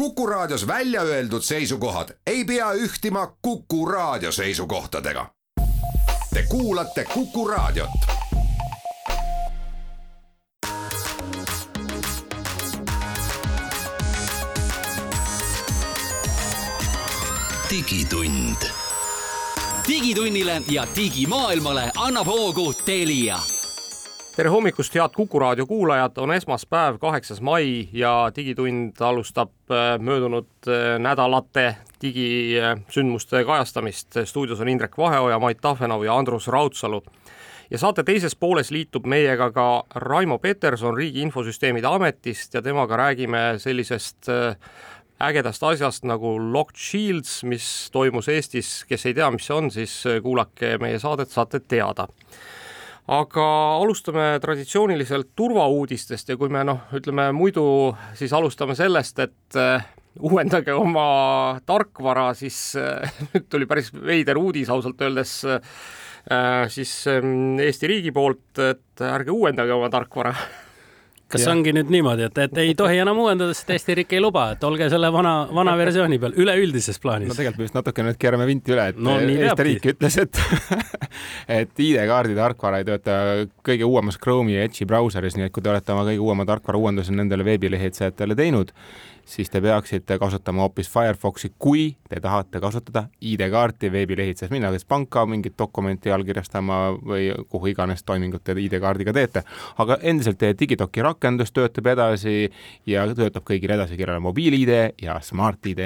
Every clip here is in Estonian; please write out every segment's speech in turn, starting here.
Kuku Raadios välja öeldud seisukohad ei pea ühtima Kuku Raadio seisukohtadega. Te kuulate Kuku Raadiot. digitund. digitunnile ja digimaailmale annab hoogu Telia tere hommikust, head Kuku raadio kuulajad, on esmaspäev, kaheksas mai ja Digitund alustab äh, möödunud äh, nädalate digisündmuste kajastamist. stuudios on Indrek Vaheoja, Mait Tahvenau ja Andrus Raudsalu. ja saate teises pooles liitub meiega ka Raimo Peterson Riigi Infosüsteemide Ametist ja temaga räägime sellisest äh, ägedast asjast nagu Locked Shields, mis toimus Eestis, kes ei tea, mis see on, siis kuulake meie saadet, saate teada aga alustame traditsiooniliselt turvauudistest ja kui me noh, ütleme muidu siis alustame sellest, et äh, uuendage oma tarkvara, siis äh, nüüd tuli päris veider uudis ausalt öeldes äh, siis ähm, Eesti riigi poolt, et ärge uuendage oma tarkvara kas ja. ongi nüüd niimoodi, et, et ei tohi enam uuendada, sest Eesti riik ei luba, et olge selle vana, vana versiooni peal üleüldises plaanis? no tegelikult me just natuke nüüd keerame vinti üle, et no, Eesti riik ütles, et et ID-kaardi tarkvara ei tööta kõige uuemas Chrome'i ja Edge'i brauseris, nii et kui te olete oma kõige uuema tarkvara uuenduse nendele veebilehitsejatele teinud, siis te peaksite kasutama hoopis Firefoxi, kui te tahate kasutada ID-kaarti veebilehitsejas, minna kas panka mingit dokumenti allkirjastama või kuhu iganes toimingut te ID-kaardiga teete. aga endiselt teie Digidoki rakendus töötab edasi ja töötab kõigile edasi, kellel on mobiil-ID ja Smart-ID.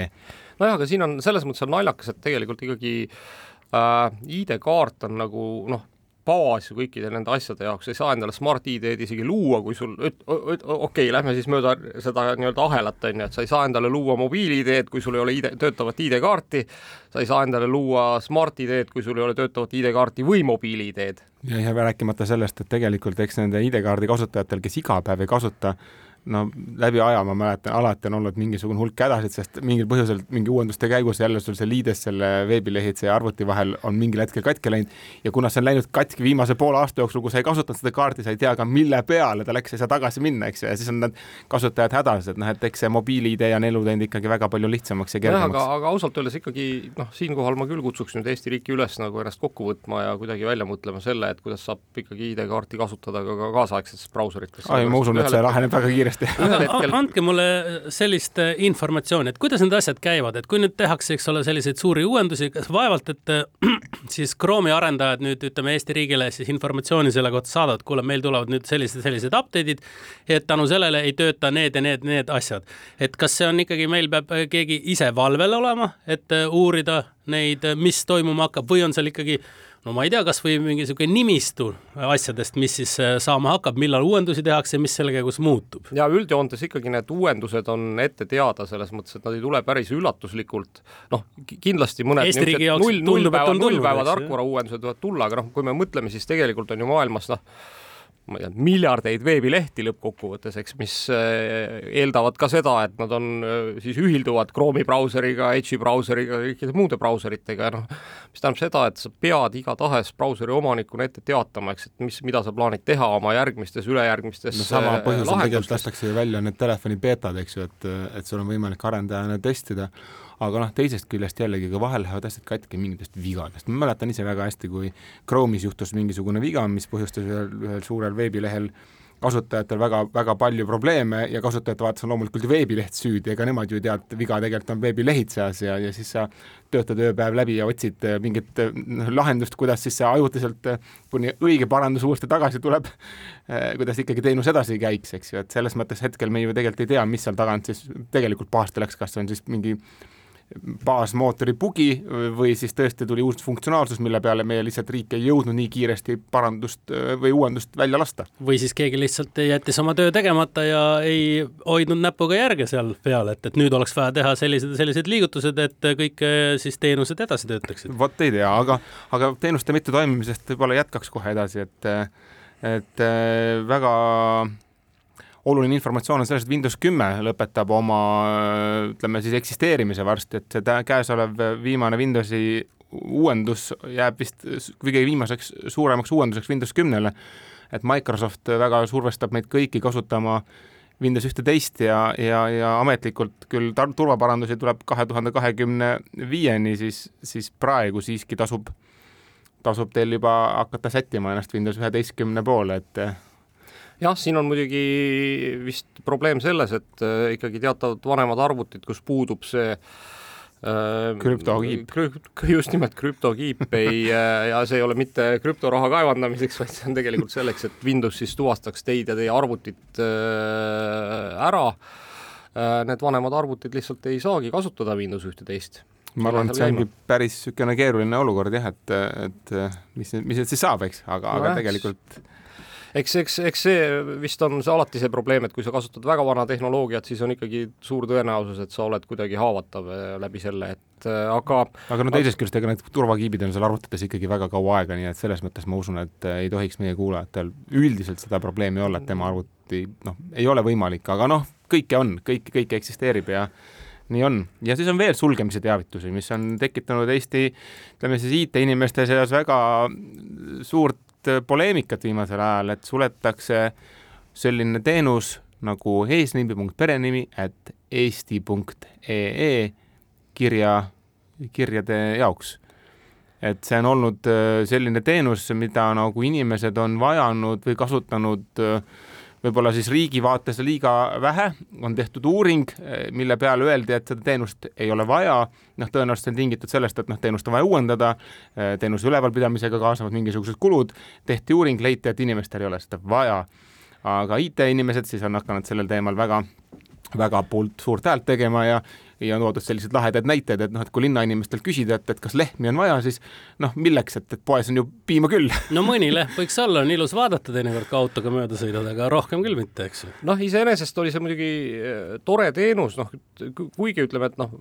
nojah, aga siin on selles mõttes on naljakas, et tegelikult ikkagi äh, ID-kaart on nagu noh, baas ju kõikide nende asjade jaoks, ei saa endale Smart-ID-d isegi luua, kui sul, okei okay,, lähme siis mööda seda nii-öelda ahelat, on ju, et sa ei saa endale luua mobiil-ID-d, kui sul ei ole ID, töötavat ID-kaarti, sa ei saa endale luua Smart-ID-d, kui sul ei ole töötavat ID-kaarti või mobiil-ID-d. ja, ja rääkimata sellest, et tegelikult eks nende ID-kaardi kasutajatel, kes iga päev ei kasuta no läbi aja ma mäletan, alati on olnud mingisugune hulk hädasid, sest mingil põhjusel mingi uuenduste käigus jälle sul see liides selle veebilehitse ja arvuti vahel on mingil hetkel katki läinud ja kuna see on läinud katki viimase poole aasta jooksul, kui sa ei kasutanud seda kaarti, sa ei tea ka, mille peale ta läks, ei saa tagasi minna, eks ju, ja siis on need kasutajad hädas, et noh, et eks see mobiil-ID on elu teinud ikkagi väga palju lihtsamaks ja kergemaks. aga, aga ausalt öeldes ikkagi noh, siinkohal ma küll kutsuks nüüd Eesti riiki üles nagu ennast kokku võtma ja kuidagi välja mõtlema selle, et kuidas saab ikkagi ID-kaarti kasutada ka, ka kaasaegsetes brauserites. ma usun, et see laheneb väga kiiresti kiiresti andke mulle sellist äh, informatsiooni, et kuidas need asjad käivad, et kui nüüd tehakse, eks ole, selliseid suuri uuendusi, kas vaevalt, et äh, siis Chrome'i arendajad nüüd ütleme Eesti riigile siis informatsiooni selle kohta saadavad, kuule, meil tulevad nüüd sellised, sellised update'id, et tänu sellele ei tööta need ja need, need asjad. et kas see on ikkagi, meil peab äh, keegi ise valvel olema, et uurida neid, mis toimuma hakkab või on seal ikkagi no ma ei tea, kasvõi mingi niisugune nimistu asjadest, mis siis äh, saama hakkab, millal uuendusi tehakse mis selle käigus muutub. ja üldjoontes ikkagi need uuendused on ette teada, selles mõttes, et nad ei tule päris üllatuslikult, noh, kindlasti mõned Eesti riigi jaoks null, null päeva, null päeva tarkvara uuendused võivad tulla, aga noh, kui me mõtleme, siis tegelikult on ju maailmas noh, ma ei tea, miljardeid veebilehti lõppkokkuvõttes, eks, mis äh, eeldavad ka seda, et nad on, äh, siis ühilduvad Chrome'i brauseriga, Edge'i brauseriga, kõikide muude brauseritega ja noh, mis tähendab seda, et sa pead igatahes brauseri omanikuna ette teatama, eks, et mis, mida sa plaanid teha oma järgmistes, ülejärgmistes no sama äh, põhjusel tegelikult lastakse ju välja need telefoni beetad, eks ju, et, et sul on võimalik arendajana testida aga noh, teisest küljest jällegi, kui vahel lähevad asjad katki mingitest vigadest, ma mäletan ise väga hästi, kui Chrome'is juhtus mingisugune viga, mis põhjustas ühel, ühel suurel veebilehel kasutajatel väga-väga palju probleeme ja kasutajate vaates on loomulikult ju veebileht süüdi, ega nemad ju ei tea, et viga tegelikult on veebilehitsejas ja, ja siis sa töötad ööpäev läbi ja otsid äh, mingit noh, lahendust, kuidas siis see ajutiselt, äh, kuni õige parandus uuesti tagasi tuleb, kuidas ikkagi teenus edasi käiks, eks ju, et selles mõttes hetkel me ju tegelikult ei tea, mis seal tagant siis tegelikult pahasti läks, kas see on siis mingi baasmootori bugi või siis tõesti tuli uus funktsionaalsus, mille peale meie lihtsalt riik ei jõudnud nii kiiresti parandust äh, või uuendust välja lasta. või siis keegi lihtsalt jättis oma töö tegemata ja ei hoidnud näpuga järge seal peal, et, et nüüd oleks vaja teha sellised ja sellised liigutused, et kõik äh, siis teenused edasi töötaksid. vot ei tea, aga, aga teenuste mittetoimimisest võib-olla jätkaks kohe edasi, et et äh, väga oluline informatsioon on sellest, et Windows kümme lõpetab oma ütleme siis eksisteerimise varsti, et see käesolev viimane Windowsi uuendus jääb vist kõige viimaseks suuremaks uuenduseks Windows kümnele. et Microsoft väga survestab meid kõiki kasutama Windows ühte-teist ja, ja, ja ametlikult küll turvaparandusi tuleb kahe tuhande kahekümne viieni, siis, siis praegu siiski tasub, tasub teil juba hakata sättima ennast Windows üheteistkümne poole, et jah, siin on muidugi vist probleem selles, et äh, ikkagi teatavad vanemad arvutid, kus puudub see äh, krüptokiip. just nimelt krüptokiip ei äh, ja see ei ole mitte krüptoraha kaevandamiseks, vaid see on tegelikult selleks, et Windows siis tuvastaks teid ja teie arvutit ära. Need vanemad arvutid lihtsalt ei saagi kasutada Windows ühteteist ma arvan, et see ongi päris niisugune keeruline olukord jah, et, et mis, mis nüüd siis saab, eks, aga no, aga tegelikult eks, eks, eks see vist on see alati see probleem, et kui sa kasutad väga vana tehnoloogiat, siis on ikkagi suur tõenäosus, et sa oled kuidagi haavatav eh, läbi selle, et eh, aga aga no teisest küljest, ega need turvakiibid on seal arvutites ikkagi väga kaua aega, nii et selles mõttes ma usun, et eh, ei tohiks meie kuulajatel üldiselt seda probleemi olla, et tema arvuti noh, ei ole võimalik, aga noh, kõike on, kõik, kõik eksisteerib ja nii on. ja siis on veel sulgemise teavitusi, mis on tekitanud Eesti, ütleme siis IT-inimeste seas väga suurt Äh, poleemikat viimasel ajal, et suletakse selline teenus nagu eesnimi.perenimi at eesti.ee kirja, kirjade jaoks. et see on olnud äh, selline teenus, mida nagu inimesed on vajanud või kasutanud äh, võib-olla siis riigi vaates liiga vähe, on tehtud uuring, mille peale öeldi, et seda teenust ei ole vaja, noh, tõenäoliselt see on tingitud sellest, et noh, teenust on vaja uuendada, teenuse ülevalpidamisega kaasnevad mingisugused kulud, tehti uuring, leiti, et inimestel ei ole seda vaja. aga IT-inimesed siis on hakanud sellel teemal väga väga poolt suurt häält tegema ja ja on toodud selliseid lahedaid näiteid, et noh, et kui linnainimestel küsida, et, et kas lehmi on vaja, siis noh, milleks, et, et poes on ju piima küll. no mõni lehm võiks olla, on ilus vaadata teinekord, kui autoga mööda sõidad, aga rohkem küll mitte, eks ju. noh, iseenesest oli see muidugi eh, tore teenus, noh, kuigi ütleme, et noh,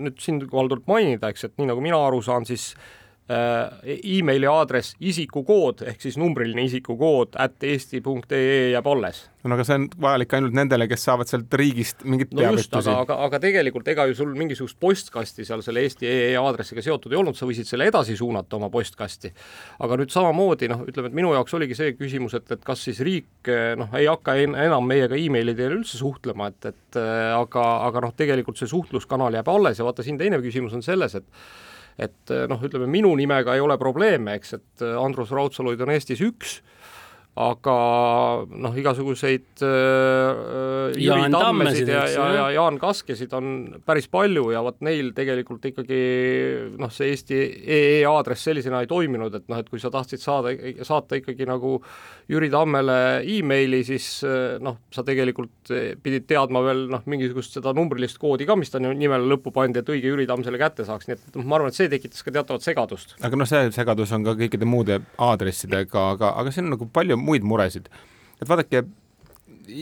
nüüd siinkohal tuleb mainida, eks, et nii nagu mina aru saan, siis Äh, emaili aadress isikukood ehk siis numbriline isikukood at eesti.ee jääb alles. no aga see on vajalik ainult nendele, kes saavad sealt riigist mingit no just, aga, aga, aga tegelikult ega ju sul mingisugust postkasti seal selle eesti.ee aadressiga seotud ei olnud, sa võisid selle edasi suunata oma postkasti. aga nüüd samamoodi noh, ütleme, et minu jaoks oligi see küsimus, et, et kas siis riik noh, ei hakka en, enam meiega emaili teel üldse suhtlema, et, et aga, aga noh, tegelikult see suhtluskanal jääb alles ja vaata siin teine küsimus on selles, et et noh, ütleme minu nimega ei ole probleeme, eks, et Andrus Raudsaluid on Eestis üks aga noh, igasuguseid äh, Jüri Tammesid ja, ja, ja Jaan Kaskesid on päris palju ja vot neil tegelikult ikkagi noh, see Eesti EE aadress sellisena ei toiminud, et noh, et kui sa tahtsid saada, saata ikkagi nagu Jüri Tammele emaili, siis noh, sa tegelikult pidid teadma veel noh, mingisugust seda numbrilist koodi ka, mis ta nimele lõppu pandi, et õige Jüri Tamm selle kätte saaks, nii et noh, ma arvan, et see tekitas ka teatavat segadust. aga noh, see segadus on ka kõikide muude aadressidega, aga, aga siin on nagu palju muid muresid. et vaadake,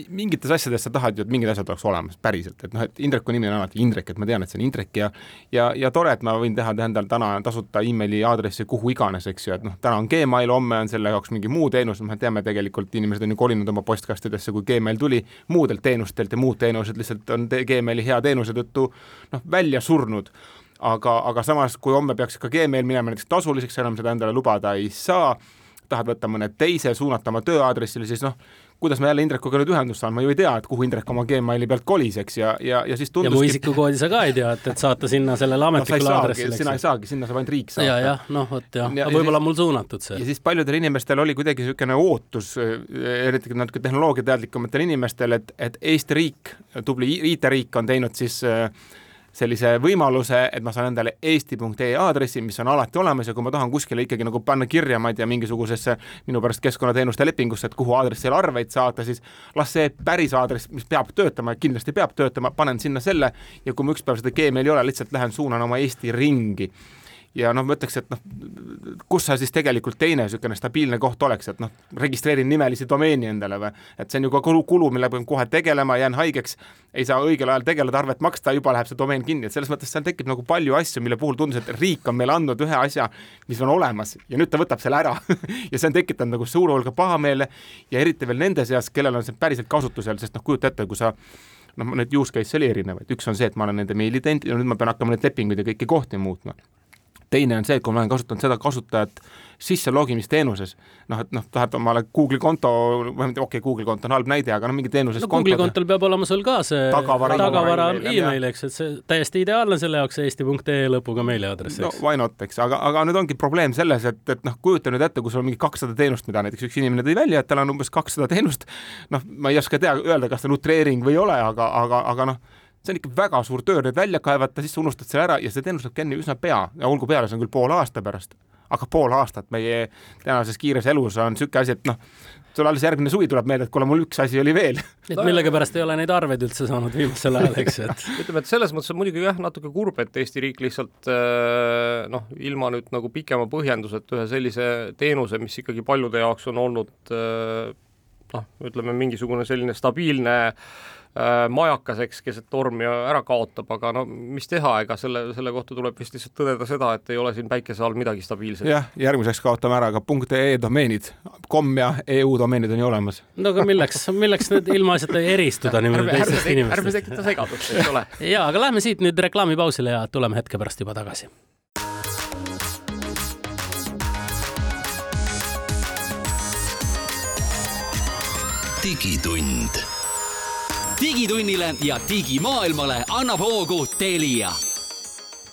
mingites asjades sa tahad ju, et mingid asjad oleks olemas päriselt, et noh, et Indreku nimi on alati Indrek, et ma tean, et see on Indrek ja ja, ja tore, et ma võin teha endale täna tasuta emaili aadressi kuhu iganes, eks ju, et noh, täna on Gmail, homme on selle jaoks mingi muu teenus, me teame tegelikult, inimesed on ju kolinud oma postkastidesse, kui Gmail tuli, muudelt teenustelt ja muud teenused lihtsalt on Gmaili hea teenuse tõttu noh, välja surnud aga, aga samas, kui homme peaks ka Gmail minema näiteks tasuliseks, enam seda endale lubada ei saa tahad võtta mõne teise, suunata oma tööaadressile, siis noh, kuidas ma jälle Indrekuga nüüd ühendust saan, ma ju ei tea, et kuhu Indrek oma Gmaili pealt kolis, eks, ja, ja, ja siis tunduski ja mu isikukoodi sa ka ei tea, et, et saata sinna sellele ametlikule no, aadressile. sina ei saagi, sinna saab ainult riik saata. ja, jah, noh, vot jah, aga võib-olla on mul suunatud see. ja siis paljudel inimestel oli kuidagi niisugune ootus, eriti natuke tehnoloogiateadlikumatel inimestel, et, et Eesti riik, tubli IT-riik on teinud siis äh, sellise võimaluse, et ma saan endale eesti.ee aadressi, mis on alati olemas ja kui ma tahan kuskile ikkagi nagu panna kirja, ma ei tea, mingisugusesse minu pärast keskkonnateenuste lepingusse, et kuhu aadressile arveid saata, siis las see päris aadress, mis peab töötama, kindlasti peab töötama, panen sinna selle ja kui ma ükspäev seda Gmaili ei ole, lihtsalt lähen suunan oma Eesti ringi ja noh, ma ütleks, et noh, kus sa siis tegelikult teine niisugune stabiilne koht oleks, et noh, registreerin nimelisi domeeni endale või, et see on ju ka kulu, kulu, millega pean kohe tegelema, jään haigeks, ei saa õigel ajal tegeleda, arvet maksta, juba läheb see domeen kinni, et selles mõttes seal tekib nagu palju asju, mille puhul tundus, et riik on meile andnud ühe asja, mis on olemas ja nüüd ta võtab selle ära. Ja see on tekitanud nagu suure hulga pahameele ja eriti veel nende seas, kellel on see päriselt kasutusel, sest noh, kujuta ette, kui sa noh, need use case'e oli erinevaid, üks on see, et ma olen nende meili teinud ja nüüd ma pean hakkama neid lepinguid ja kõiki kohti muutma teine on see, et kui ma olen kasutanud seda kasutajat sisselogimisteenuses, noh, et noh, tahad omale Google'i konto, või okei okay,, Google'i konto on halb näide, aga noh, mingi teenuses no Google'i kontol peab olema sul ka see tagavara, tagavara email, eks, et see täiesti ideaalne selle jaoks eesti.ee lõpuga meiliaadress, no eks. why not, eks, aga, aga nüüd ongi probleem selles, et, et noh, kujuta nüüd ette, kui sul on mingi kakssada teenust, mida näiteks üks inimene tõi välja, et tal on umbes kakssada teenust, noh, ma ei oska tea, öelda, kas see on utreering või ei ole, aga, aga, aga noh, see on ikka väga suur töö need välja kaevata, siis sa unustad selle ära ja see teenus läheb kinni üsna pea ja olgu peale, see on küll poole aasta pärast, aga pool aastat meie tänases kiires elus on niisugune asi, et noh, sul alles järgmine suvi tuleb meelde, et kuule, mul üks asi oli veel. et millegipärast ei ole neid arveid üldse saanud viimasel ajal, eks, et ütleme, et selles mõttes on muidugi jah, natuke kurb, et Eesti riik lihtsalt äh, noh, ilma nüüd nagu pikema põhjenduseta ühe sellise teenuse, mis ikkagi paljude jaoks on olnud äh, noh, ütleme mingisugune selline stabiilne äh, majakas, eks, keset tormi ära kaotab, aga no mis teha, ega selle, selle kohta tuleb vist lihtsalt tõdeda seda, et ei ole siin päikese all midagi stabiilset. jah, järgmiseks kaotame ära ka .ee domeenid, kom ja EU domeenid on ju olemas. no aga milleks, milleks need ilmaasjata eristuda niimoodi teistest ärme, ärme inimestest? tekita segadust, eks ole. jaa, aga lähme siit nüüd reklaamipausile ja tuleme hetke pärast juba tagasi. Digitund. digitunnile ja digimaailmale annab hoogu Telia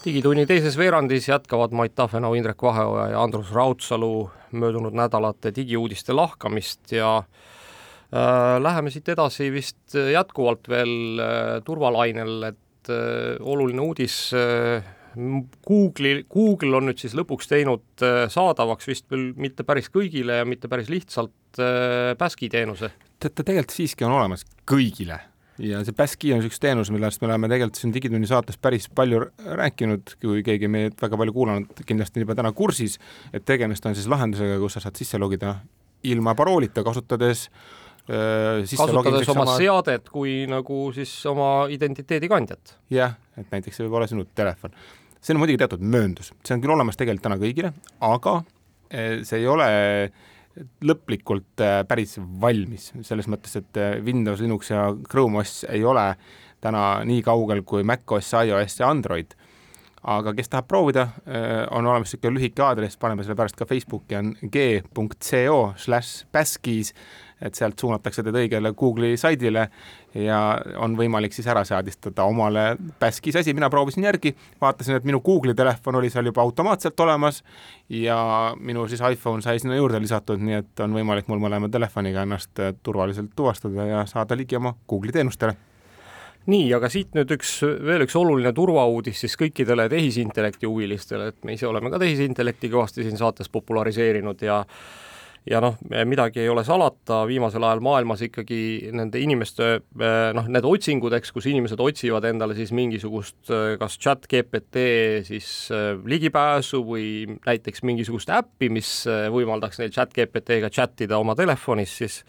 digitunni teises veerandis jätkavad Mait Tafenau, Indrek Vaheoja ja Andrus Raudsalu möödunud nädalate digiuudiste lahkamist ja äh, läheme siit edasi vist jätkuvalt veel äh, turvalainel, et äh, oluline uudis äh, Google'i, Google on nüüd siis lõpuks teinud äh, saadavaks vist küll mitte päris kõigile ja mitte päris lihtsalt äh, Baski teenuse. tead, ta tegelikult siiski on olemas kõigile ja see Baski on üks teenus, millest me oleme tegelikult siin Digitunni saates päris palju rääkinud, kui keegi meid väga palju kuulanud, kindlasti juba täna kursis, et tegemist on siis lahendusega, kus sa saad sisse logida ilma paroolita, kasutades äh, kasutades oma sama... seadet kui nagu siis oma identiteedikandjat. jah, et näiteks see võib olla sinu telefon. See on muidugi teatud mööndus, see on küll olemas tegelikult täna kõigile, aga äh, see ei ole lõplikult äh, päris valmis, selles mõttes, et äh, Windows, Linux ja Chrome OS ei ole täna nii kaugel kui macOS, iOS ja Android. aga kes tahab proovida, on olemas niisugune lühike aadress, paneme selle pärast ka Facebooki, on g.co slash baskis et sealt suunatakse teid õigele Google'i saidile ja on võimalik siis ära seadistada omale Baskis asi, mina proovisin järgi, vaatasin, et minu Google'i telefon oli seal juba automaatselt olemas ja minu siis iPhone sai sinna juurde lisatud, nii et on võimalik mul mõlema telefoniga ennast turvaliselt tuvastada ja saada ligi oma Google'i teenustele. Nii, aga siit nüüd üks, veel üks oluline turvauudis siis kõikidele tehisintellekti huvilistele, et me ise oleme ka tehisintellekti kõvasti siin saates populariseerinud ja ja noh, midagi ei ole salata, viimasel ajal maailmas ikkagi nende inimeste noh, need otsingud, eks, kus inimesed otsivad endale siis mingisugust kas chat GPT siis ligipääsu või näiteks mingisugust äppi, mis võimaldaks neil chat GPT-ga chat ida oma telefonis, siis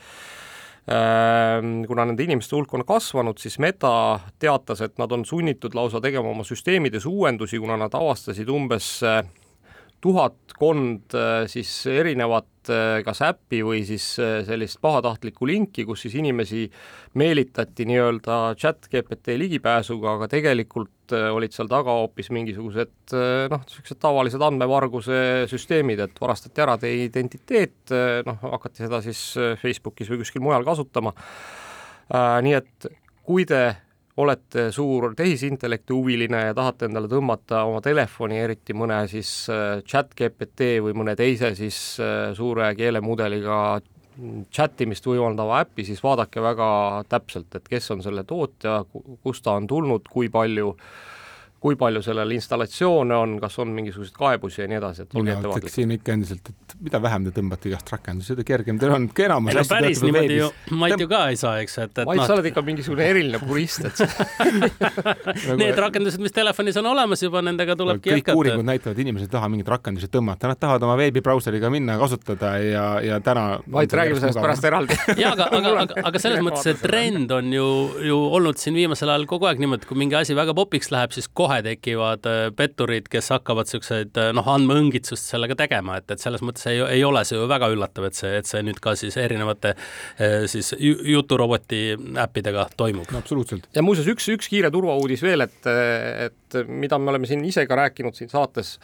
kuna nende inimeste hulk on kasvanud, siis Meta teatas, et nad on sunnitud lausa tegema oma süsteemides uuendusi, kuna nad avastasid umbes tuhatkond siis erinevat kas äppi või siis sellist pahatahtlikku linki, kus siis inimesi meelitati nii-öelda chat GPT ligipääsuga, aga tegelikult olid seal taga hoopis mingisugused noh, niisugused tavalised andmevarguse süsteemid, et varastati ära teie identiteet, noh, hakati seda siis Facebookis või kuskil mujal kasutama. nii et kui te olete suur tehisintellekti huviline ja tahate endale tõmmata oma telefoni, eriti mõne siis chat GPT või mõne teise siis suure keelemudeliga chat imist võimaldava äpi, siis vaadake väga täpselt, et kes on selle tootja, kust ta on tulnud, kui palju äh, kui palju sellel installatsioone on, kas on mingisuguseid kaebusi ja nii edasi, et olge ettevaatlikud. siin ikka endiselt, et mida vähem te tõmbate igast rakendusi, seda kergem teil on, enamus no päris niimoodi ju Mait ju ka ei saa, eks, et, et Mait no., sa oled ikka mingisugune eriline purist, et Need rakendused, mis telefonis on olemas juba, nendega tulebki kõik jätkata. uuringud näitavad, inimesed ei taha mingeid rakendusi tõmmata, nad tahavad oma veebibrauseriga minna kasutada ja, ja täna Mait, räägime sellest pärast eraldi jaa, aga, aga, aga, aga selles mõttes see trend on ju, ju olnud siin viimasel ajal kogu aeg niimoodi, et kui mingi asi väga popiks läheb, siis kohe kohe tekivad äh, petturid, kes hakkavad siukseid äh, noh, andmeõngitsust sellega tegema, et, et selles mõttes ei, ei ole see ju väga üllatav, et see, et see nüüd ka siis erinevate siis juturoboti äppidega toimub no,. absoluutselt. ja muuseas, üks, üks kiire turvauudis veel, et, et mida me oleme siin ise ka rääkinud siin saates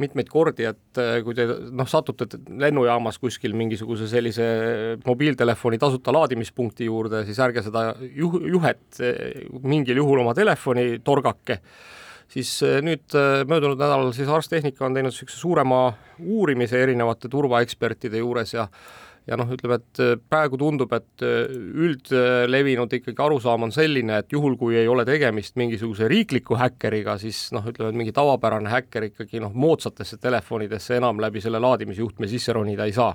mitmeid kordi, et kui te noh, satute lennujaamas kuskil mingisuguse sellise mobiiltelefoni tasuta laadimispunkti juurde, siis ärge seda juh-, juhet mingil juhul oma telefoni torgake, siis nüüd möödunud nädalal siis Ars Technica on teinud niisuguse suurema uurimise erinevate turvaekspertide juures ja ja noh, ütleme, et äh, praegu tundub, et üldlevinud ikkagi arusaam on selline, et juhul, kui ei ole tegemist mingisuguse riikliku häkkeriga, siis noh, ütleme, et mingi tavapärane häkker ikkagi noh, moodsatesse telefonidesse enam läbi selle laadimisjuhtme sisse ronida ei saa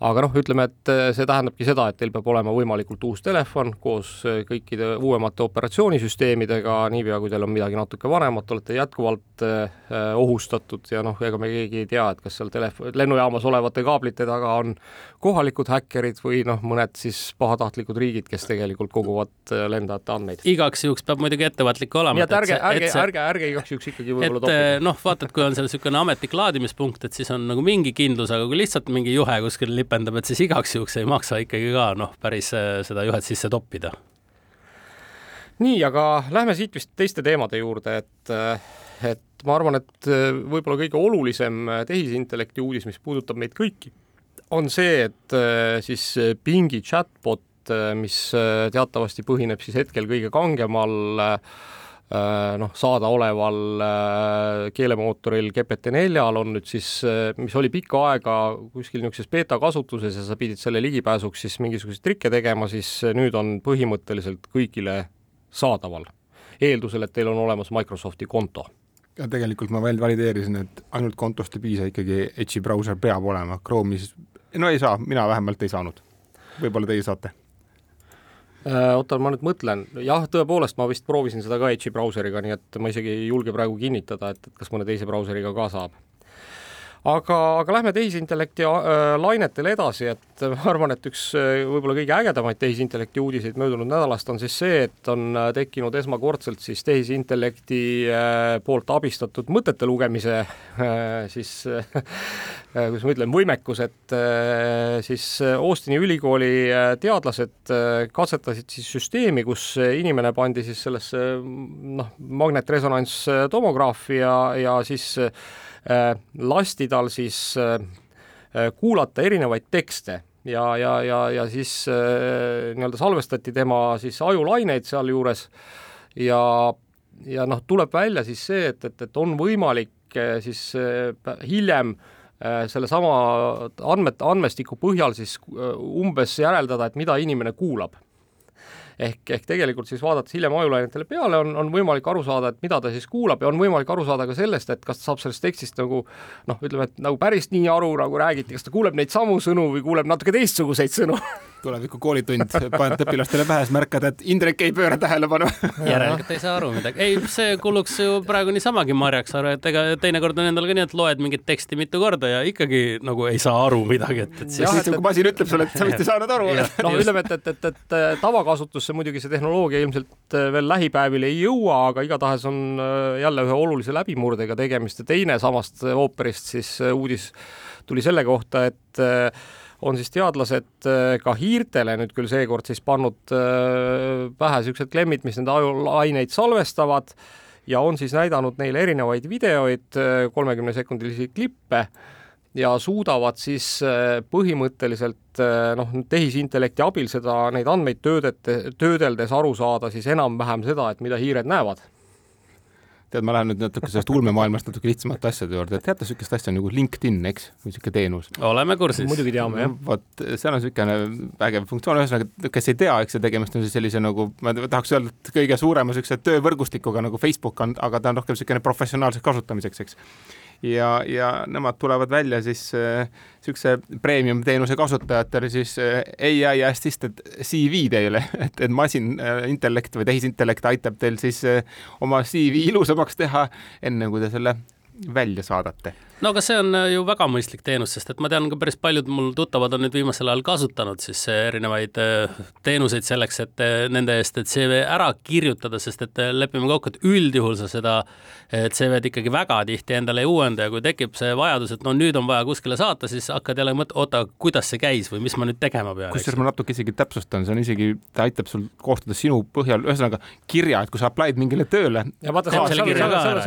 aga noh, ütleme, et äh, see tähendabki seda, et teil peab olema võimalikult uus telefon koos äh, kõikide uuemate operatsioonisüsteemidega, niipea kui teil on midagi natuke vanemat, olete jätkuvalt äh, ohustatud ja noh, ega me keegi ei tea, et kas seal telefon, lennujaamas olevate kaablite taga on kohalikud häkkerid või noh, mõned siis pahatahtlikud riigid, kes tegelikult koguvad lendajate andmeid. igaks juhuks peab muidugi ettevaatlik olema. nii et ärge, ärge, ärge, ärge igaks juhuks ikkagi võib-olla toppida. noh, vaata, et kui on seal niisugune ametlik laadimispunkt, et siis on nagu mingi kindlus, aga kui lihtsalt mingi juhe kuskil lipib ripendab, et siis igaks juhuks ei maksa ikkagi ka noh, päris äh, seda juhet sisse toppida. nii, aga lähme siit vist teiste teemade juurde, et, äh, et ma arvan, et äh, võib-olla kõige olulisem tehisintellekti uudis, mis puudutab meid kõiki, on see, et siis Bingi chatbot, mis teatavasti põhineb siis hetkel kõige kangemal Äh, noh, saadaoleval äh, keelemootoril GPT-4-l on nüüd siis, äh, mis oli pikka aega kuskil niisuguses beeta kasutuses ja sa pidid selle ligipääsuks siis mingisuguseid trikke tegema, siis nüüd on põhimõtteliselt kõigile saadaval, eeldusel, et teil on olemas Microsofti konto. Ja tegelikult ma veel valideerisin, et ainult kontost ei piisa, ikkagi Edge'i brauser peab olema, Chrome'is, no ei saa, mina vähemalt ei saanud. võib-olla teie saate. Äh, oota, ma nüüd mõtlen, jah, tõepoolest, ma vist proovisin seda ka Edge'i brauseriga, nii et ma isegi ei julge praegu kinnitada, et, et kas mõne teise brauseriga ka saab aga, aga lähme tehisintellekti äh, lainetel edasi, et ma arvan, et üks äh, võib-olla kõige ägedamaid tehisintellekti uudiseid möödunud nädalast on siis see, et on äh, tekkinud esmakordselt siis tehisintellekti poolt abistatud mõtete lugemise siis kuidas ma ütlen, võimekus, et siis Austini ülikooli teadlased katsetasid siis süsteemi, kus inimene pandi siis sellesse noh, magnetresonantstomograafia ja, ja siis lasti tal siis äh, äh, kuulata erinevaid tekste ja, ja, ja, ja siis nii-öelda salvestati tema siis ajulaineid sealjuures. Ja, ja noh, tuleb välja siis see, et, et, et on võimalik siis hiljem sellesama andmete, andmestiku põhjal siis umbes järeldada, et mida inimene kuulab ehk, ehk tegelikult siis vaadates hiljem ajulainetele peale, on, on võimalik aru saada, et mida ta siis kuulab ja on võimalik aru saada ka sellest, et kas ta saab sellest tekstist nagu noh, ütleme, et nagu päris nii aru, nagu räägiti, kas ta kuuleb neid samu sõnu või kuuleb natuke teistsuguseid sõnu tuleviku koolitund, paned õpilastele pähe, siis märkad, et Indrek ei pööra tähelepanu järelikult ei saa aru midagi. ei, see kuluks ju praegu niisamagi marjaks, et ega teinekord on endal ka nii, et loed mingit teksti mitu korda ja ikkagi nagu ei saa aru midagi, et, et siis. jah, siis kui masin ütleb sulle, et sa vist ei saanud aru. noh, ütleme, et, et, et, et tavakasutusse muidugi see tehnoloogia ilmselt äh, veel lähipäevil ei jõua, aga igatahes on äh, jälle ühe olulise läbimurdega tegemist ja teine samast ooperist siis uudis tuli selle kohta, et on siis teadlased äh, ka hiirtele nüüd küll seekord siis pannud äh, pähe niisugused klemmid, mis nende ajulaineid salvestavad ja on siis näidanud neile erinevaid videoid, äh, kolmekümnesekundilisi klippe ja suudavad siis põhimõtteliselt noh, tehisintellekti abil seda, neid andmeid töödete, töödeldes aru saada siis enam-vähem seda, et mida hiired näevad tead, ma lähen nüüd natuke sellest ulmemaailmast natuke lihtsamate asjade juurde, et teate niisugust asja nagu LinkedIn, eks, või niisugune teenus? oleme kursis. muidugi teame, jah. vot seal on niisugune vägev funktsioon, ühesõnaga, kes ei tea, eks see tegemist on siis sellise nagu, ma tahaks öelda, et kõige suurema niisuguse töövõrgustikuga nagu Facebook on, aga ta on rohkem niisugune professionaalseks kasutamiseks, eks ja, ja nemad tulevad välja siis niisuguse äh, premium teenuse kasutajatele siis äh, ai assisted CV teile, et, et masinintellekt äh, või tehisintellekt aitab teil siis oma CV ilusamaks teha, enne kui te selle välja saadate no aga see on ju väga mõistlik teenus, sest et ma tean ka päris paljud mul tuttavad on nüüd viimasel ajal kasutanud siis erinevaid teenuseid selleks, et nende eest, et CV ära kirjutada, sest et lepime kokku, et üldjuhul sa seda CV-d ikkagi väga tihti endale ei uuenda ja kui tekib see vajadus, et no nüüd on vaja kuskile saata, siis hakkad jälle mõtlema, oota, kuidas see käis või mis ma nüüd tegema pean. kusjuures ma natuke isegi täpsustan, see on isegi, ta aitab sul koostada sinu põhjal, ühesõnaga kirja, et kui sa applied mingile tööle. ja vaata, seal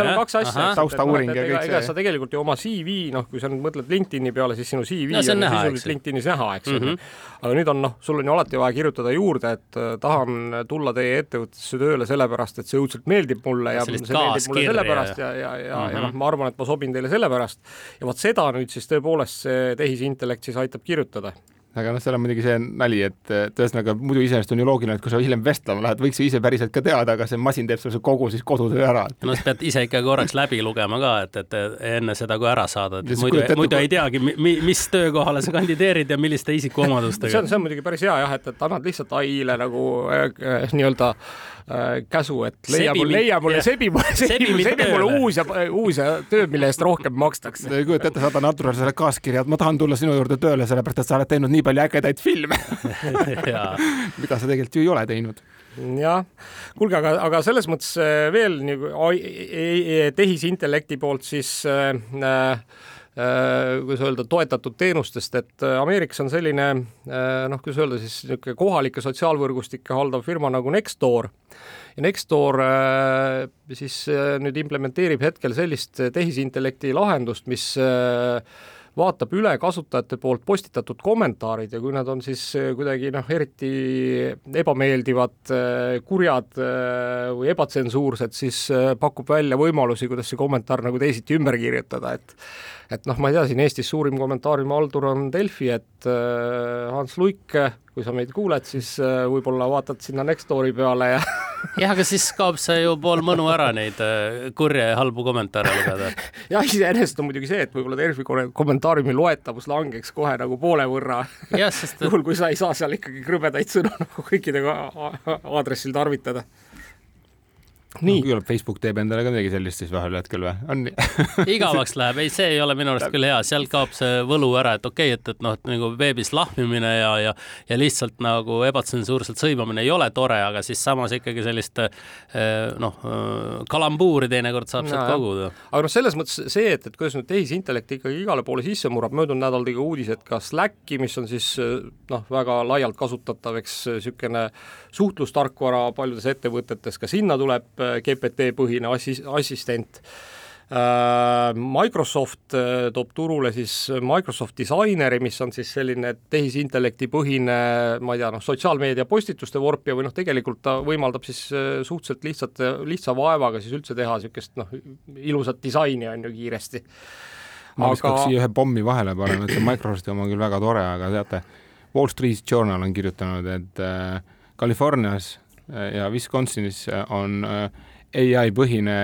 on kaks asja. taustauuring ja kõik see. sa tegelikult ju oma CV, noh, kui sa nüüd mõtled LinkedIni peale, siis sinu CV no, on, on sisuliselt LinkedInis näha, eks mm. -hmm. aga nüüd on noh, sul on ju alati vaja kirjutada juurde, et äh, tahan tulla teie ettevõttesse tööle sellepärast, et see õudselt meeldib mulle ja see meeldib mulle sellepärast ja, ja, ja, ja, mm -hmm. ja noh, ma arvan, et ma sobin teile sellepärast. ja vot seda nüüd siis tõepoolest see tehisintellekt siis aitab kirjutada aga noh, seal on muidugi see nali, et, et ühesõnaga muidu iseenesest on ju loogiline, et kui sa hiljem vestlema lähed, võiks ju ise päriselt ka teada, aga see masin teeb sul kogu siis kodutöö ära. no sa pead ise ikka korraks läbi lugema ka, et, et enne seda, kui ära saada, et muidu, muidu ei teagi, mis töökohale sa kandideerid ja milliste isikuomadustega. see on, see on muidugi päris hea jah, et, et annad lihtsalt ai-le nagu äh nii-öelda äh, käsu, et leia mulle, leia mulle, sebi mulle, sebi, sebi mulle uus ja uus ja töö, mille eest rohkem makstakse. ei kujuta ette, saada naturalisele kaaskirja, et ma tahan tulla sinu juurde tööle, sellepärast et sa oled teinud nii palju ägedaid filme. Mida sa tegelikult ju ei ole teinud. Jah, kuulge, aga, aga selles mõttes äh, veel nagu tehisintellekti poolt siis äh, äh, kuidas öelda, toetatud teenustest, et äh, Ameerikas on selline noh, kuidas öelda siis niisugune kohalikke sotsiaalvõrgustikke haldav firma nagu Nextdoor. Ja Nextdoor siis nüüd implementeerib hetkel sellist tehisintellekti lahendust, mis vaatab üle kasutajate poolt postitatud kommentaarid ja kui nad on siis eh, kuidagi noh, eriti ebameeldivad, eh, kurjad eh, või ebatsensuursed, siis pakub välja võimalusi, kuidas see kommentaar nagu teisiti ümber kirjutada, et et noh, ma ei tea, siin Eestis suurim kommentaariumihaldur on Delfi, et Hans Luik, kui sa meid kuuled, siis võib-olla vaatad sinna Nextdoori peale ja jah, aga siis kaob see ju pool mõnu ära neid kurje ja halbu kommentaare lugeda jah, iseenesest on muidugi see, et võib-olla Delfi kommentaariumi loetavus langeks kohe nagu poole võrra. Juhul, kui sa ei saa seal ikkagi krõbedaid sõnu nagu kõikidega aadressil tarvitada nii. No,. küllap Facebook teeb endale ka midagi sellist siis vahel hetkel või, on nii? Igavaks läheb, ei, see ei ole minu arust küll hea, seal kaob see võlu ära, et okei okay,, et, et noh, et nagu veebis lahmimine ja, ja, ja lihtsalt nagu ebatsensuurselt sõimamine ei ole tore, aga siis samas ikkagi sellist eh, noh, eh, kalambuuri teinekord saab no, sealt koguda. aga noh, selles mõttes see, et, et kuidas nüüd tehisintellekt ikkagi igale poole sisse murrab, möödunud nädal tegi uudis, et ka Slacki, mis on siis noh, väga laialt kasutatav, eks niisugune suhtlustarkvara paljudes ettevõtetes, ka sinna tuleb GPT-põhine assis-, assistent. Äh, Microsoft äh, toob turule siis Microsoft Designeri, mis on siis selline tehisintellekti põhine, ma ei tea, noh, sotsiaalmeedia postituste vorpija või noh, tegelikult ta võimaldab siis äh, suhteliselt lihtsate, lihtsa vaevaga siis üldse teha niisugust noh, ilusat disaini on ju kiiresti. ma aga... viskaks siia ühe pommi vahele panema, et Microsofti oma küll väga tore, aga teate, Wall Street Journal on kirjutanud, et äh, Californias ja Wisconsinis on äh, ai põhine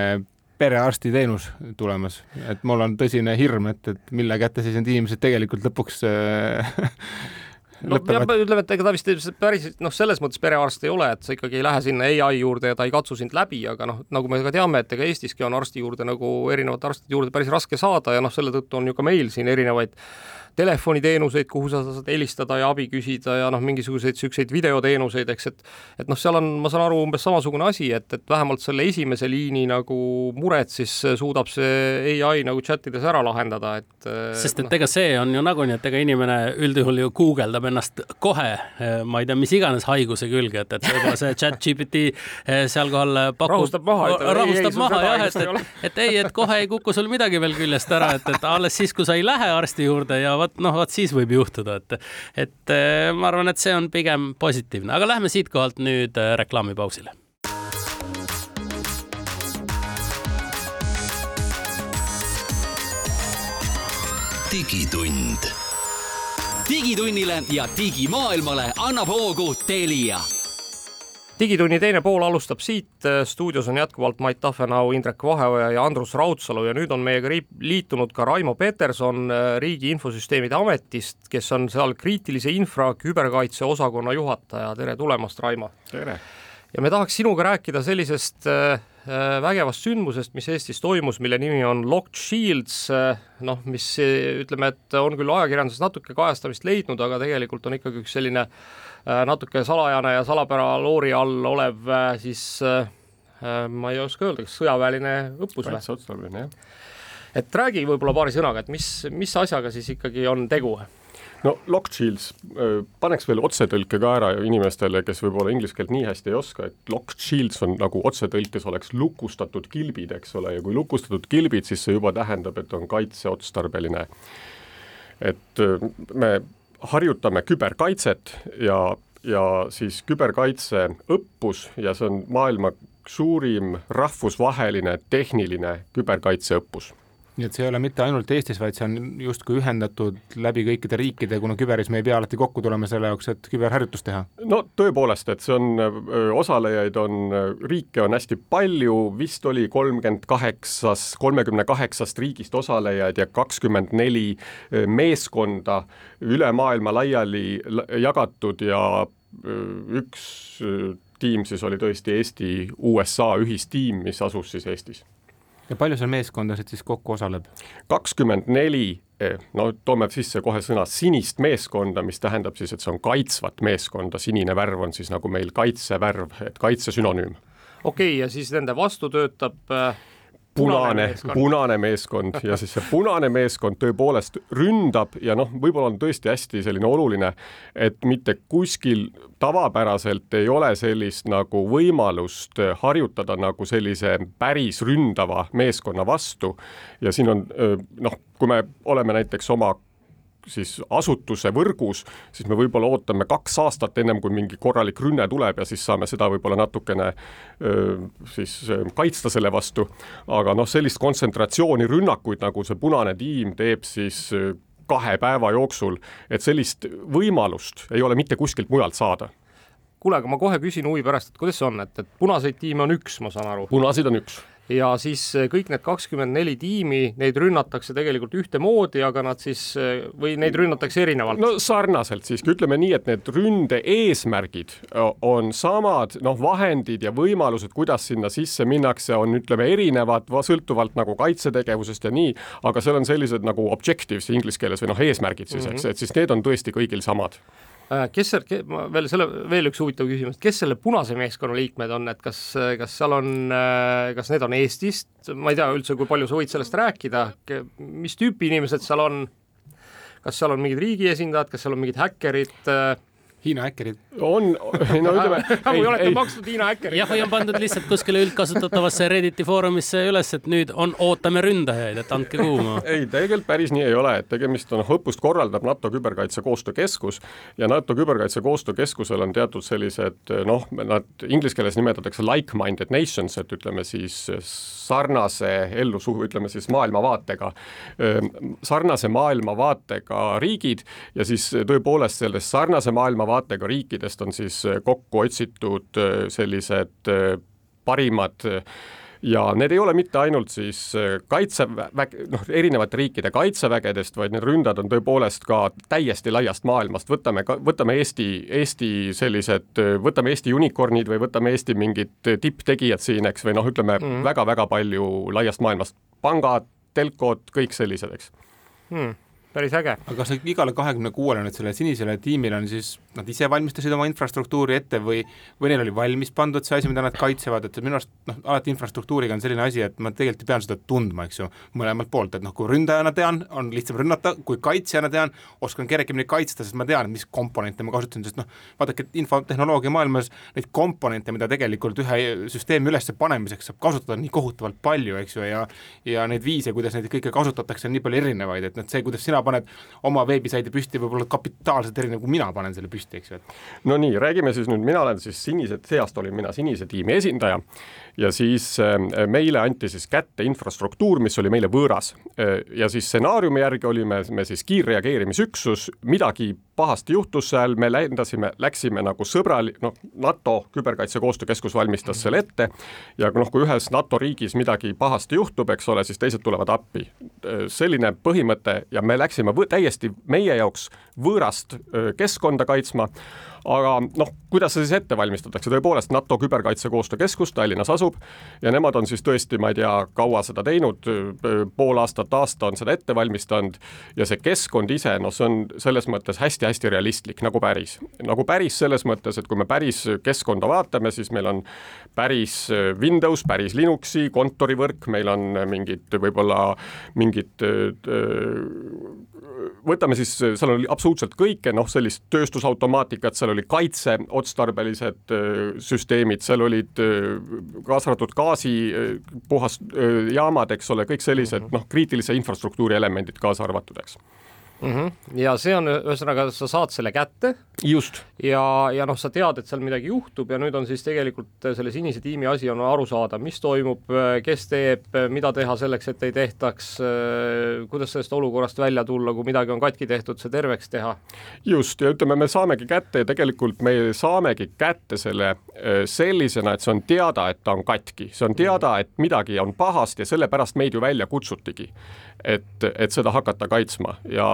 perearstiteenus tulemas, et mul on tõsine hirm, et, et mille kätte siis need inimesed tegelikult lõpuks äh, no lõpevad. ütleme, et ega ta vist päris noh, selles mõttes perearst ei ole, et sa ikkagi ei lähe sinna ai juurde ja ta ei katsu sind läbi, aga noh, nagu me ka teame, et ega Eestiski on arsti juurde nagu erinevate arstide juurde päris raske saada ja noh, selle tõttu on ju ka meil siin erinevaid telefoniteenuseid, kuhu sa saad helistada ja abi küsida ja noh, mingisuguseid niisuguseid videoteenuseid, eks, et et noh, seal on, ma saan aru, umbes samasugune asi, et, et vähemalt selle esimese liini nagu mured siis suudab see ai nagu chat ides ära lahendada, et sest et no. ega see on ju nagunii, et ega inimene üldjuhul ju guugeldab ennast kohe, ma ei tea, mis iganes haiguse külge, et, et võib-olla see chat GPT eh, seal kohal pakub rahustab maha, rahustab ei, maha jah, et, et, et ei, et kohe ei kuku sul midagi veel küljest ära, et, et alles siis, kui sa ei lähe arsti juurde ja vot noh, vot siis võib juhtuda, et, et eh, ma arvan, et see on pigem positiivne, aga lähme siitkohalt nüüd eh, reklaamipausile. digitund. digitunnile ja digimaailmale annab hoogu Telia digitunni teine pool alustab siit, stuudios on jätkuvalt Mait Tafenau, Indrek Vaheoja ja Andrus Raudsalu ja nüüd on meiega liitunud ka Raimo Peterson Riigi Infosüsteemide Ametist, kes on seal kriitilise infra küberkaitse osakonna juhataja, tere tulemast, Raimo! tere! ja me tahaks sinuga rääkida sellisest äh, vägevast sündmusest, mis Eestis toimus, mille nimi on Locked Shields, noh, mis ütleme, et on küll ajakirjanduses natuke kajastamist leidnud, aga tegelikult on ikkagi üks selline natuke salajane ja salapära loori all olev siis ma ei oska öelda, kas sõjaväeline õppus või? kaitseotstarbeline, jah. et räägi võib-olla paari sõnaga, et mis, mis asjaga siis ikkagi on tegu? No Locked Shields, paneks veel otsetõlke ka ära inimestele, kes võib-olla inglise keelt nii hästi ei oska, et Locked Shields on nagu otsetõlkes oleks lukustatud kilbid, eks ole, ja kui lukustatud kilbid, siis see juba tähendab, et on kaitseotstarbeline. et me harjutame küberkaitset ja, ja siis küberkaitse õppus ja see on maailma suurim rahvusvaheline tehniline küberkaitseõppus nii et see ei ole mitte ainult Eestis, vaid see on justkui ühendatud läbi kõikide riikide, kuna küberis me ei pea alati kokku tulema selle jaoks, et küberharjutust teha? no tõepoolest, et see on, osalejaid on, riike on hästi palju, vist oli kolmkümmend kaheksas, kolmekümne kaheksast riigist osalejaid ja kakskümmend neli meeskonda üle maailma laiali jagatud ja üks tiim siis oli tõesti Eesti-USA ühistiim, mis asus siis Eestis ja palju seal meeskondasid siis kokku osaleb? kakskümmend neli, eh, no toome sisse kohe sõna sinist meeskonda, mis tähendab siis, et see on kaitsvat meeskonda, sinine värv on siis nagu meil kaitsevärv, et kaitse sünonüüm. okei okay,, ja siis nende vastu töötab äh punane, punane meeskond. Ja siis see punane meeskond tõepoolest ründab ja noh, võib-olla on tõesti hästi selline oluline, et mitte kuskil tavapäraselt ei ole sellist nagu võimalust harjutada nagu sellise päris ründava meeskonna vastu. Ja siin on noh, kui me oleme näiteks oma siis asutuse võrgus, siis me võib-olla ootame kaks aastat, ennem kui mingi korralik rünne tuleb ja siis saame seda võib-olla natukene siis kaitsta selle vastu, aga noh, sellist kontsentratsiooni rünnakuid, nagu see punane tiim teeb siis kahe päeva jooksul, et sellist võimalust ei ole mitte kuskilt mujalt saada. Kuule, aga ma kohe küsin huvi pärast, et kuidas see on, et, et punaseid tiime on üks, ma saan aru? punaseid on üks ja siis eh, kõik need kakskümmend neli tiimi, neid rünnatakse tegelikult ühtemoodi, aga nad siis eh, või neid rünnatakse erinevalt? no sarnaselt siiski, ütleme nii, et need ründe eesmärgid on samad, noh, vahendid ja võimalused, kuidas sinna sisse minnakse, on, ütleme, erinevad, sõltuvalt nagu kaitsetegevusest ja nii, aga seal on sellised nagu objectives inglise keeles või noh, eesmärgid siis mm, -hmm. eks, mhm. et siis need on tõesti kõigil samad Äh, kes seal, veel selle, veel üks huvitav küsimus, kes selle punase meeskonna liikmed on, et kas, kas seal on, äh, kas need on Eestist, ma ei tea üldse, kui palju sa võid sellest rääkida, mis tüüpi inimesed seal on, kas seal on mingid riigi esindajad, kas seal on mingid häkkerid? Äh,, Hiina häkkerid. On, no ütleme või olete maksnud Hiina häkkerid? jah, või on pandud lihtsalt kuskile üldkasutatavasse Redditi foorumisse üles, et nüüd on, ootame ründajaid, et andke kuuma. ei, tegelikult päris nii ei ole, et tegemist on, õppust korraldab NATO Küberkaitse Koostöökeskus ja NATO Küberkaitse Koostöökeskusel on teatud sellised noh, nad inglise keeles nimetatakse like-minded nations, et ütleme siis sarnase ellusuhu, ütleme siis maailmavaatega, sarnase maailmavaatega riigid ja siis tõepoolest sellest sarnase maailma vaatega riikidest on siis äh, kokku otsitud äh, sellised äh, parimad ja need ei ole mitte ainult siis kaitseväge, noh, erinevate riikide kaitsevägedest, vaid need ründad on tõepoolest ka täiesti laiast maailmast, võtame võtame Eesti, Eesti sellised, võtame Eesti unicorn'id või võtame Eesti mingid tipptegijad siin, eks, või noh, ütleme väga-väga mm. Väga, väga palju laiast maailmast, pangad, telkod, kõik sellised, eks. Mm päris äge. aga kas igale kahekümne kuuele nüüd sellele sinisele tiimile on siis, nad ise valmistasid oma infrastruktuuri ette või, või neil oli valmis pandud see asi, mida nad kaitsevad, et minu arust noh, alati infrastruktuuriga on selline asi, et ma tegelikult pean seda tundma, eks ju, mõlemalt poolt, et noh, kui ründajana tean, on lihtsam rünnata, kui kaitsjana tean, oskan kergemini kaitsta, sest ma tean, mis komponente ma kasutan, sest noh, vaadake, infotehnoloogia maailmas neid komponente, mida tegelikult ühe süsteemi üles panemiseks saab kasutada nii kohutavalt palju, eks ju, ja ja neid viise, kuidas neid kõike kasutatakse, on nii palju erinevaid, et noh, see, kuidas sina sina paned oma veebisaidi püsti, võib olla kapitaalselt erinev, kui mina panen selle püsti, eks ju, et. no nii, räägime siis nüüd, mina olen siis sinise, see aasta olin mina sinise tiimi esindaja ja siis äh, meile anti siis kätte infrastruktuur, mis oli meile võõras. Äh, ja siis stsenaariumi järgi olime me siis kiirreageerimisüksus, midagi pahasti juhtus seal, me lendasime, läksime nagu sõbral-, noh, NATO Küberkaitse Koostöökeskus valmistas selle ette ja noh, kui ühes NATO riigis midagi pahasti juhtub, eks ole, siis teised tulevad appi. Selline põhimõte ja me läksime täiesti meie jaoks võõrast keskkonda kaitsma aga noh, kuidas see siis ette valmistatakse, tõepoolest NATO küberkaitsekoostöökeskus Tallinnas asub ja nemad on siis tõesti, ma ei tea, kaua seda teinud, pool aastat, aasta on seda ette valmistanud ja see keskkond ise, noh, see on selles mõttes hästi-hästi realistlik, nagu päris. nagu päris selles mõttes, et kui me päris keskkonda vaatame, siis meil on päris Windows, päris Linuxi kontorivõrk, meil on mingid võib-olla mingid võtame siis, seal oli absoluutselt kõike, noh, sellist tööstusautomaatikat, seal oli kaitseotstarbelised süsteemid, seal olid kaasa arvatud gaasi puhasjaamad, eks ole, kõik sellised noh, kriitilise infrastruktuuri elemendid kaasa arvatud, eks mm. -hmm. ja see on ühesõnaga, sa saad selle kätte. just. ja, ja noh, sa tead, et seal midagi juhtub ja nüüd on siis tegelikult selle sinise tiimi asi on aru saada, mis toimub, kes teeb, mida teha selleks, et ei tehtaks, kuidas sellest olukorrast välja tulla, kui midagi on katki tehtud, see terveks teha. just, ja ütleme, me saamegi kätte ja tegelikult me saamegi kätte selle äh, sellisena, et see on teada, et ta on katki, see on teada, et midagi on pahasti ja sellepärast meid ju välja kutsutigi et, et seda hakata kaitsma ja,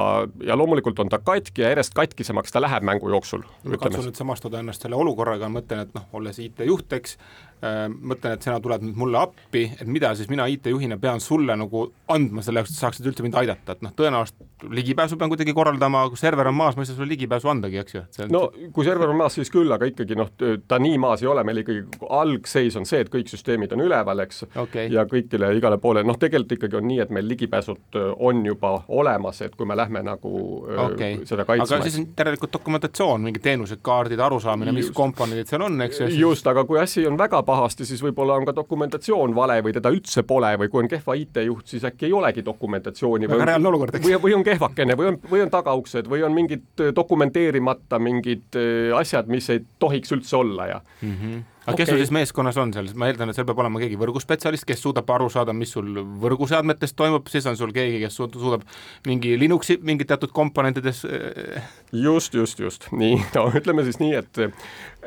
ja loomulikult on ta katki ja järjest katkisemaks ta läheb mängu jooksul. ma katsun nüüd samastuda ennast selle olukorraga, mõtlen, et noh, olles IT-juht, eks mõtlen, et sina tuled nüüd mulle appi, et mida siis mina IT-juhina pean sulle nagu andma selle jaoks, et sa saaksid üldse mind aidata, et noh, tõenäoliselt ligipääsu pean kuidagi korraldama, kui server on maas, ma ei saa sulle ligipääsu andagi, eks ju. no kui server on maas, siis küll, aga ikkagi noh, ta nii maas ei ole, meil ikkagi algseis on see, et kõik süsteemid on üleval, eks okay., ja kõikidele igale poole, noh, tegelikult ikkagi on nii, et meil ligipääsud äh, on juba olemas, et kui me lähme nagu äh, okay. seda kaitsma. aga siis on järelikult dokumentatsioon, mingid teenused, kaardid, arusaamine, mis komponendid seal on, eks ju. just, aga kui asi on väga pahasti, siis võib-olla on ka dokumentatsioon vale või teda üldse pole või kui on kehva IT-juht, siis äkki ei olegi dokumentatsiooni. väga reaalne olukord, eks. või, või on kehvakene või on, või on tagauksed või on mingid dokumenteerimata mingid äh, asjad, mis ei tohiks üldse olla ja mm. -hmm aga okay. kes sul siis meeskonnas on seal, ma eeldan, et seal peab olema keegi võrguspetsialist, kes suudab aru saada, mis sul võrguseadmetes toimub, siis on sul keegi, kes suudab mingi Linuxi mingid teatud komponentides äh, just, just, just, nii, no ütleme siis nii, et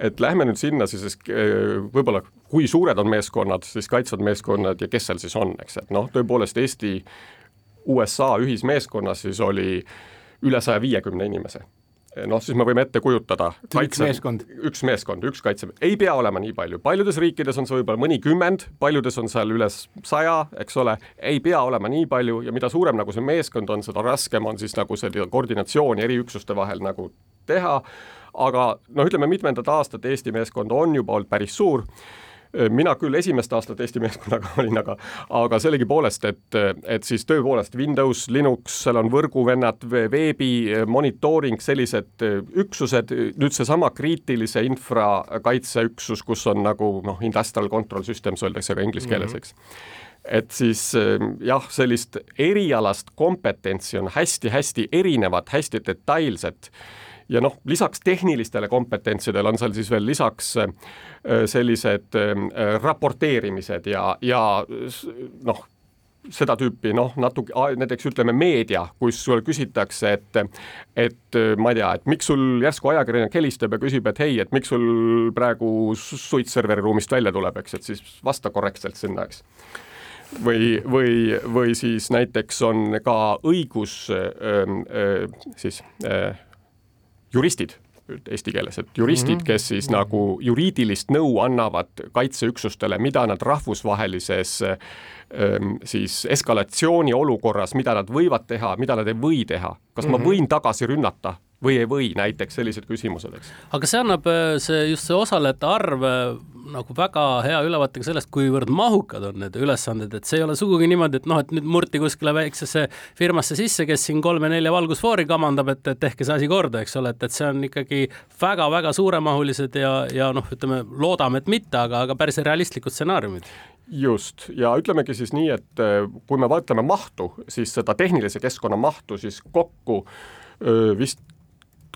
et lähme nüüd sinna siis, äh, võib-olla kui suured on meeskonnad, siis kaitsvad meeskonnad ja kes seal siis on, eks, et noh, tõepoolest Eesti USA ühismeeskonnas siis oli üle saja viiekümne inimese noh, siis me võime ette kujutada. üks meeskond. üks meeskond, üks kaitse, ei pea olema nii palju, paljudes riikides on see võib-olla mõnikümmend, paljudes on seal üle saja, eks ole, ei pea olema nii palju ja mida suurem nagu see meeskond on, seda raskem on siis nagu selle koordinatsiooni eri üksuste vahel nagu teha, aga noh, ütleme mitmendat aastat Eesti meeskond on juba olnud päris suur mina küll esimest aastat Eesti meeskonnaga olin, aga, aga sellegipoolest, et, et siis tõepoolest Windows, Linux, seal on võrguvennad, veebi monitooring, sellised üksused, nüüd seesama kriitilise infra kaitseüksus, kus on nagu noh, industrial control systems öeldakse ka inglise keeles, eks. Et siis jah, sellist erialast kompetentsi on hästi-hästi erinevat, hästi detailset ja noh, lisaks tehnilistele kompetentsidele on seal siis veel lisaks äh, sellised äh, raporteerimised ja, ja noh, seda tüüpi noh, natuke näiteks ütleme meedia, kus sulle küsitakse, et et ma ei tea, et miks sul järsku ajakirjanik helistab ja küsib, et hei, et miks sul praegu suits serveri ruumist välja tuleb, eks, et siis vasta korrektselt sinna, eks. Või, või, või siis näiteks on ka õigus öö, öö, siis öö, juristid eesti keeles, et juristid, mhm. kes siis nagu juriidilist nõu annavad kaitseüksustele, mida nad rahvusvahelises ähm, siis eskalatsiooni olukorras, mida nad võivad teha, mida nad ei või teha. kas ma mhm. võin tagasi rünnata või ei või, näiteks sellised küsimused, eks. aga see annab äh, see just see osalejate arv nagu väga hea ülevaate ka sellest, kuivõrd mahukad on need ülesanded, et see ei ole sugugi niimoodi, et noh, et nüüd murti kuskile väiksesse firmasse sisse, kes siin kolme-nelja valgusfoori kamandab, et, et tehke see asi korda, eks ole, et, et see on ikkagi väga-väga suuremahulised ja, ja noh, ütleme, loodame, et mitte, aga, aga päris realistlikud stsenaariumid. Just, ja ütlemegi siis nii, et äh, kui me vaatame mahtu, siis seda tehnilise keskkonna mahtu siis kokku öö, vist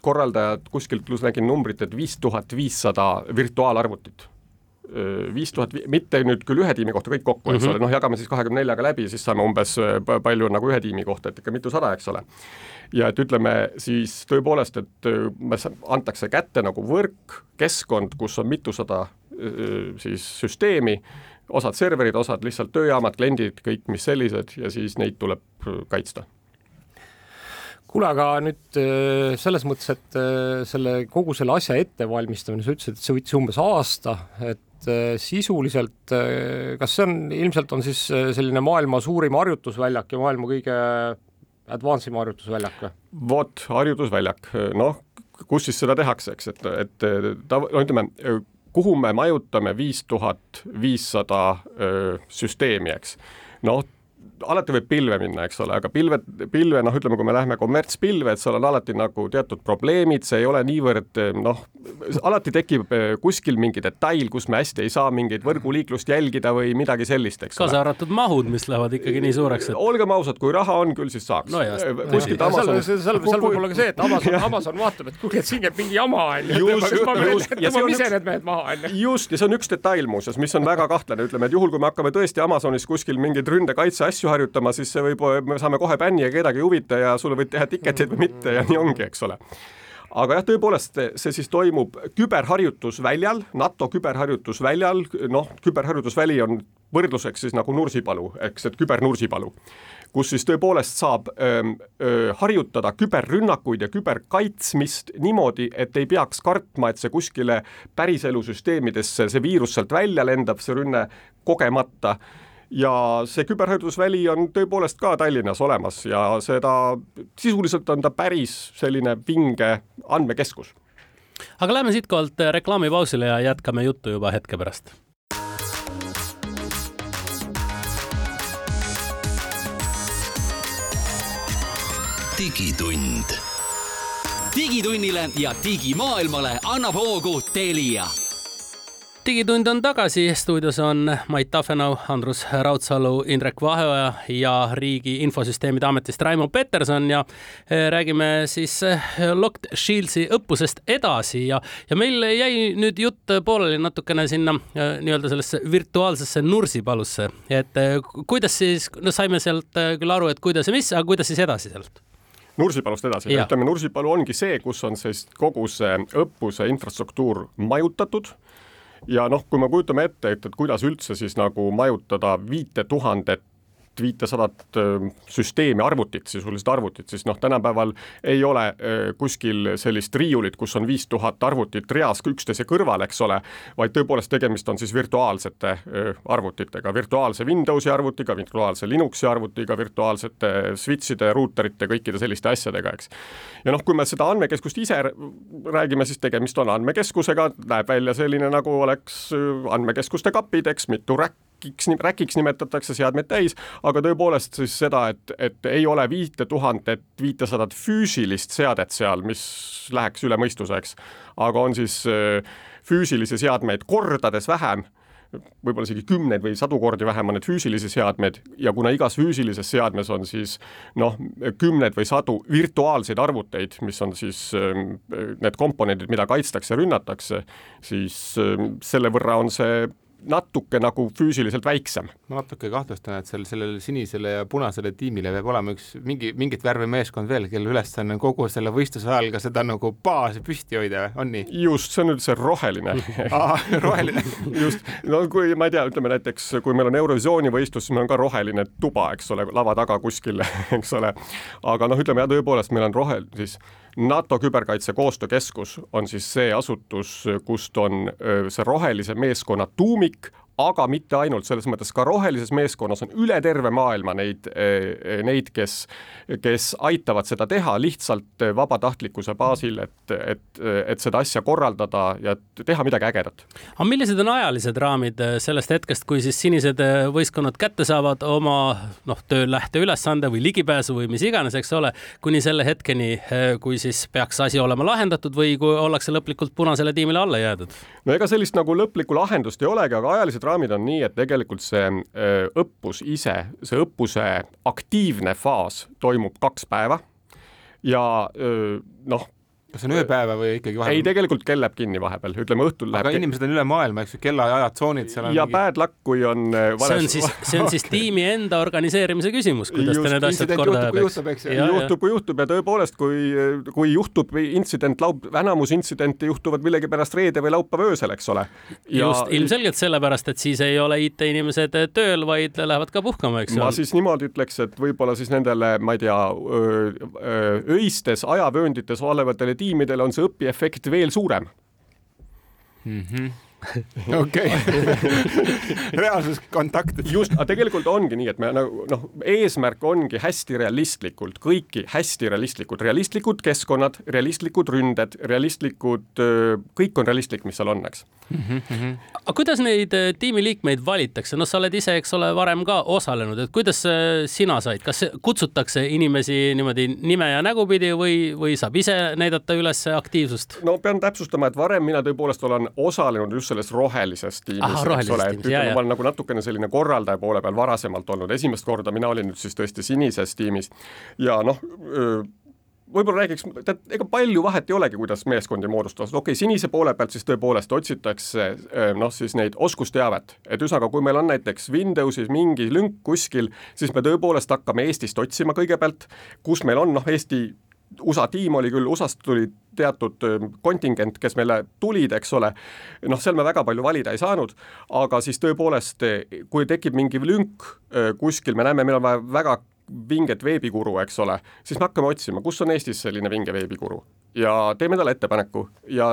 korraldajad kuskilt nägin numbrit, et viis tuhat viissada virtuaalarvutit viis tuhat, mitte nüüd küll ühe tiimi kohta kõik kokku, eks mm -hmm. ole, noh, jagame siis kahekümne neljaga läbi, siis saame umbes palju nagu ühe tiimi kohta, et ikka mitusada, eks ole. ja et ütleme siis tõepoolest, et antakse kätte nagu võrk, keskkond, kus on mitusada siis süsteemi, osad serverid, osad lihtsalt tööjaamad, kliendid, kõik mis sellised ja siis neid tuleb kaitsta kuule, aga nüüd äh, selles mõttes, et äh, selle kogu selle asja ettevalmistamine, sa ütlesid, et see võttis umbes aasta, et äh, sisuliselt, kas see on, ilmselt on siis selline maailma suurim harjutusväljak ja maailma kõige advance im harjutusväljak või? vot, harjutusväljak, noh, kus siis seda tehakse, eks, et, et ta, no ütleme, kuhu me majutame viis tuhat viissada süsteemi, eks. noh, alati võib pilve minna, eks ole, aga pilve, pilve noh, ütleme, kui me läheme kommertspilve, et seal on alati nagu teatud probleemid, see ei ole niivõrd noh, alati tekib eh, kuskil mingi detail, kus me hästi ei saa mingit võrguliiklust jälgida või midagi sellist, eks kaasa arvatud mahud, mis lähevad ikkagi nii suureks et.... olgem ausad, kui raha on, küll siis saaks no. Kuskilt Amazon. seal, seal, seal võib olla ka see, et Amazon, Amazon vaatab, et kuulge, et siin käib mingi jama onju. tõmbame ise need mehed maha onju. just, ja see on üks detail muuseas, mis on väga kahtlane, ütleme, et juhul, kui me hakkame tõesti Amazonis kuskil mingeid ründekaitse asju harjutama, siis see võib, me saame kohe bänni ja kedagi ei huvita ja sulle võid teha tiketeid või mitte ja nii ongi, eks ole. Aga jah, tõepoolest see siis toimub küberharjutusväljal, NATO küberharjutusväljal, noh, küberharjutusväli on võrdluseks siis nagu Nursipalu, eks, et kübernursipalu, kus siis tõepoolest saab öö, öö, harjutada küberrünnakuid ja küberkaitsmist niimoodi, et ei peaks kartma, et see kuskile päriselusüsteemidesse, see viirus sealt välja lendab, see rünne kogemata ja see küberharidusväli on tõepoolest ka Tallinnas olemas ja seda, sisuliselt on ta päris selline vinge andmekeskus. aga lähme siitkohalt reklaamipausile ja jätkame juttu juba hetke pärast. digitund. digitunnile ja digimaailmale annab hoogu Telia digitund on tagasi, stuudios on Mait Tafenau, Andrus Raudsalu, Indrek Vaheoja ja Riigi Infosüsteemide Ametist Raimo Peterson. Ja eh, räägime siis eh, Locked Shieldsi õppusest edasi. Ja, ja meil jäi nüüd jutt pooleli natukene sinna eh, nii-öelda sellesse virtuaalsesse Nursipalusse, et kuidas siis, no saime sealt küll aru, et kuidas ja mis, aga kuidas siis edasi sealt? Nursipalust edasi, ütleme Nursipalu ongi see, kus on siis kogu see õppuse infrastruktuur majutatud ja noh, kui me kujutame ette, et, et kuidas üldse siis nagu majutada viite tuhandet viitesadat süsteemi, arvutit, sisuliselt arvutit, siis noh, tänapäeval ei ole kuskil sellist riiulit, kus on viis tuhat arvutit reas üksteise kõrval, eks ole, vaid tõepoolest tegemist on siis virtuaalsete arvutitega, virtuaalse Windowsi arvutiga, virtuaalse Linuxi arvutiga, virtuaalsete switch'ide, ruuterite, kõikide selliste asjadega, eks. ja noh, kui me seda andmekeskust ise räägime, siis tegemist on andmekeskusega, näeb välja selline, nagu oleks andmekeskuste kapid, eks, mitu räkki, räkiks, räkiks nimetatakse seadmeid täis, aga tõepoolest siis seda, et, et ei ole viite tuhandet, viitesadat füüsilist seadet seal, mis läheks üle mõistuse, eks, aga on siis äh, füüsilisi seadmeid kordades vähem võib-olla isegi kümneid või sadu kordi vähem on need füüsilisi seadmeid ja kuna igas füüsilises seadmes on siis noh, kümneid või sadu virtuaalseid arvuteid, mis on siis äh, need komponendid, mida kaitstakse, rünnatakse, siis äh, selle võrra on see natuke nagu füüsiliselt väiksem. ma natuke kahtlustan, et sel, sellele sinisele ja punasele tiimile peab olema üks mingi, mingit värvi meeskond veel, kelle ülesanne on kogu selle võistluse ajal ka seda nagu baasi püsti hoida, on nii? just, see on nüüd see roheline roheline just, no kui ma ei tea, ütleme näiteks, kui meil on Eurovisiooni võistlus, siis meil on ka roheline tuba, eks ole, lava taga kuskil, eks ole. aga noh, ütleme jah, tõepoolest meil on rohe, siis NATO küberkaitse koostöökeskus on siis see asutus, kust on see rohelise meeskonna tuumik, aga mitte ainult, selles mõttes ka rohelises meeskonnas on üle terve maailma neid, eh, neid, kes, kes aitavad seda teha lihtsalt vabatahtlikkuse baasil, et, et, et seda asja korraldada ja teha midagi ägedat. aga millised on ajalised raamid sellest hetkest, kui siis sinised võistkonnad kätte saavad oma noh, töö lähteülesande või ligipääsu või mis iganes, eks ole, kuni selle hetkeni, kui siis peaks asi olema lahendatud või kui ollakse lõplikult punasele tiimile alla jäädud? no ega sellist nagu lõplikku lahendust ei olegi, aga ajalised need raamid on nii, et tegelikult see õppus ise, see õppuse aktiivne faas toimub kaks päeva ja noh, kas see on ööpäeva või ikkagi ei, vahepeal? tegelikult kell läheb kinni vahepeal, ütleme õhtul läheb aga inimesed on üle maailma, eks ju, kellaajad, tsoonid seal on ja bad luck, kui on äh, see on siis, see on siis tiimi enda organiseerimise küsimus, kuidas Just, ta need asjad korda juhtub, kui ajab, juhtub, eks ju. juhtub, kui juhtub ja tõepoolest, kui, kui juhtub intsident laub, enamus intsidente juhtuvad millegipärast reede või laupäeva öösel, eks ole. just ilmselgelt sellepärast, et siis ei ole IT-inimesed tööl, vaid lähevad ka puhkama, eks ju ma. siis niimoodi ütleks, et võib-olla siis nendele, ma ei tea, öistes ajavööndites olevatele tiimidele on see õpiefekt veel suurem. okei, reaalsus kontakt. just, aga tegelikult ongi nii, et me nagu noh, eesmärk ongi hästi realistlikult, kõiki hästi realistlikult, realistlikud keskkonnad, realistlikud ründed, realistlikud, kõik on realistlik, mis seal on, eks. aga kuidas neid tiimiliikmeid valitakse, noh, sa oled ise, eks ole, varem ka osalenud, et kuidas sina said, kas kutsutakse inimesi niimoodi nime ja nägupidi või, või saab ise näidata üles aktiivsust? no pean täpsustama, et varem mina tõepoolest olen osalenud just selles rohelises tiimis, rohelises ole, et ütleme, ma olen nagu natukene selline korraldaja poole peal varasemalt olnud, esimest korda mina olin nüüd siis tõesti sinises tiimis ja noh, võib-olla räägiks, tead, ega palju vahet ei olegi, kuidas meeskondi moodustatakse, okei okay,, sinise poole pealt siis tõepoolest otsitakse noh, siis neid oskusteavet, et ühesõnaga, kui meil on näiteks Windowsis mingi lünk kuskil, siis me tõepoolest hakkame Eestist otsima kõigepealt, kus meil on noh, Eesti USA tiim oli küll, USA-st tuli teatud kontingent, kes meile tulid, eks ole, noh, seal me väga palju valida ei saanud, aga siis tõepoolest, kui tekib mingi lünk kuskil, me näeme, meil on vaja väga vinget veebikuru, eks ole, siis me hakkame otsima, kus on Eestis selline vinge veebikuru ja teeme talle ettepaneku ja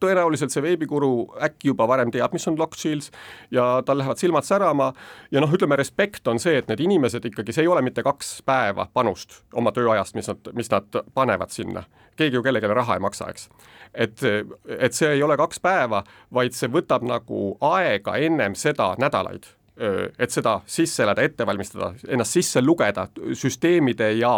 tõenäoliselt see veebikuru äkki juba varem teab, mis on lock shields ja tal lähevad silmad särama ja noh, ütleme respekt on see, et need inimesed ikkagi, see ei ole mitte kaks päeva panust oma tööajast, mis nad, mis nad panevad sinna. keegi ju kellelegi raha ei maksa, eks. et, et see ei ole kaks päeva, vaid see võtab nagu aega ennem seda nädalaid et seda sisse elada, ette valmistada, ennast sisse lugeda, süsteemide ja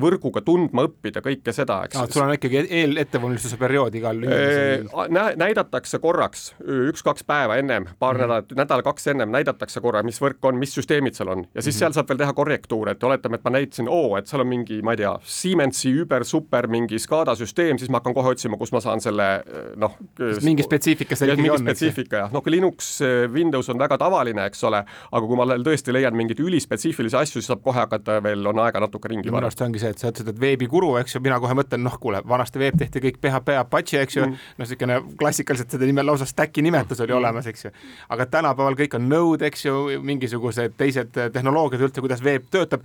võrguga tundma õppida, kõike seda, eks aa, et sul on ikkagi eelettevalmistuse periood igal inimesel. Nä-, näidatakse korraks üks-kaks päeva ennem, paar mm -hmm. nädalat, nädal-kaks ennem näidatakse korra, mis võrk on, mis süsteemid seal on ja siis mm -hmm. seal saab veel teha korrektuure, et oletame, et ma näitasin, oo, et seal on mingi, ma ei tea, Siemensi über super mingi SCADA süsteem, siis ma hakkan kohe otsima, kus ma saan selle noh, mingi spetsiifika seal ikkagi mingi on, ju. spetsiifika jah, noh kui Linux, Windows on väga tavaline, eks ole, aga kui ma tõesti leian mingeid ülispetsiifilisi asju, siis saab kohe hakata veel, on aega natuke ringi minu arust ongi see, et sa ütlesid, et veebikuru, eks ju, mina kohe mõtlen, noh kuule, vanasti veeb tehti kõik PHP Apache, eks ju mm., noh niisugune klassikaliselt selle nime lausa stack'i nimetus oli mm. olemas, eks ju. aga tänapäeval kõik on Node, eks ju, mingisugused teised tehnoloogiad üldse, kuidas veeb töötab,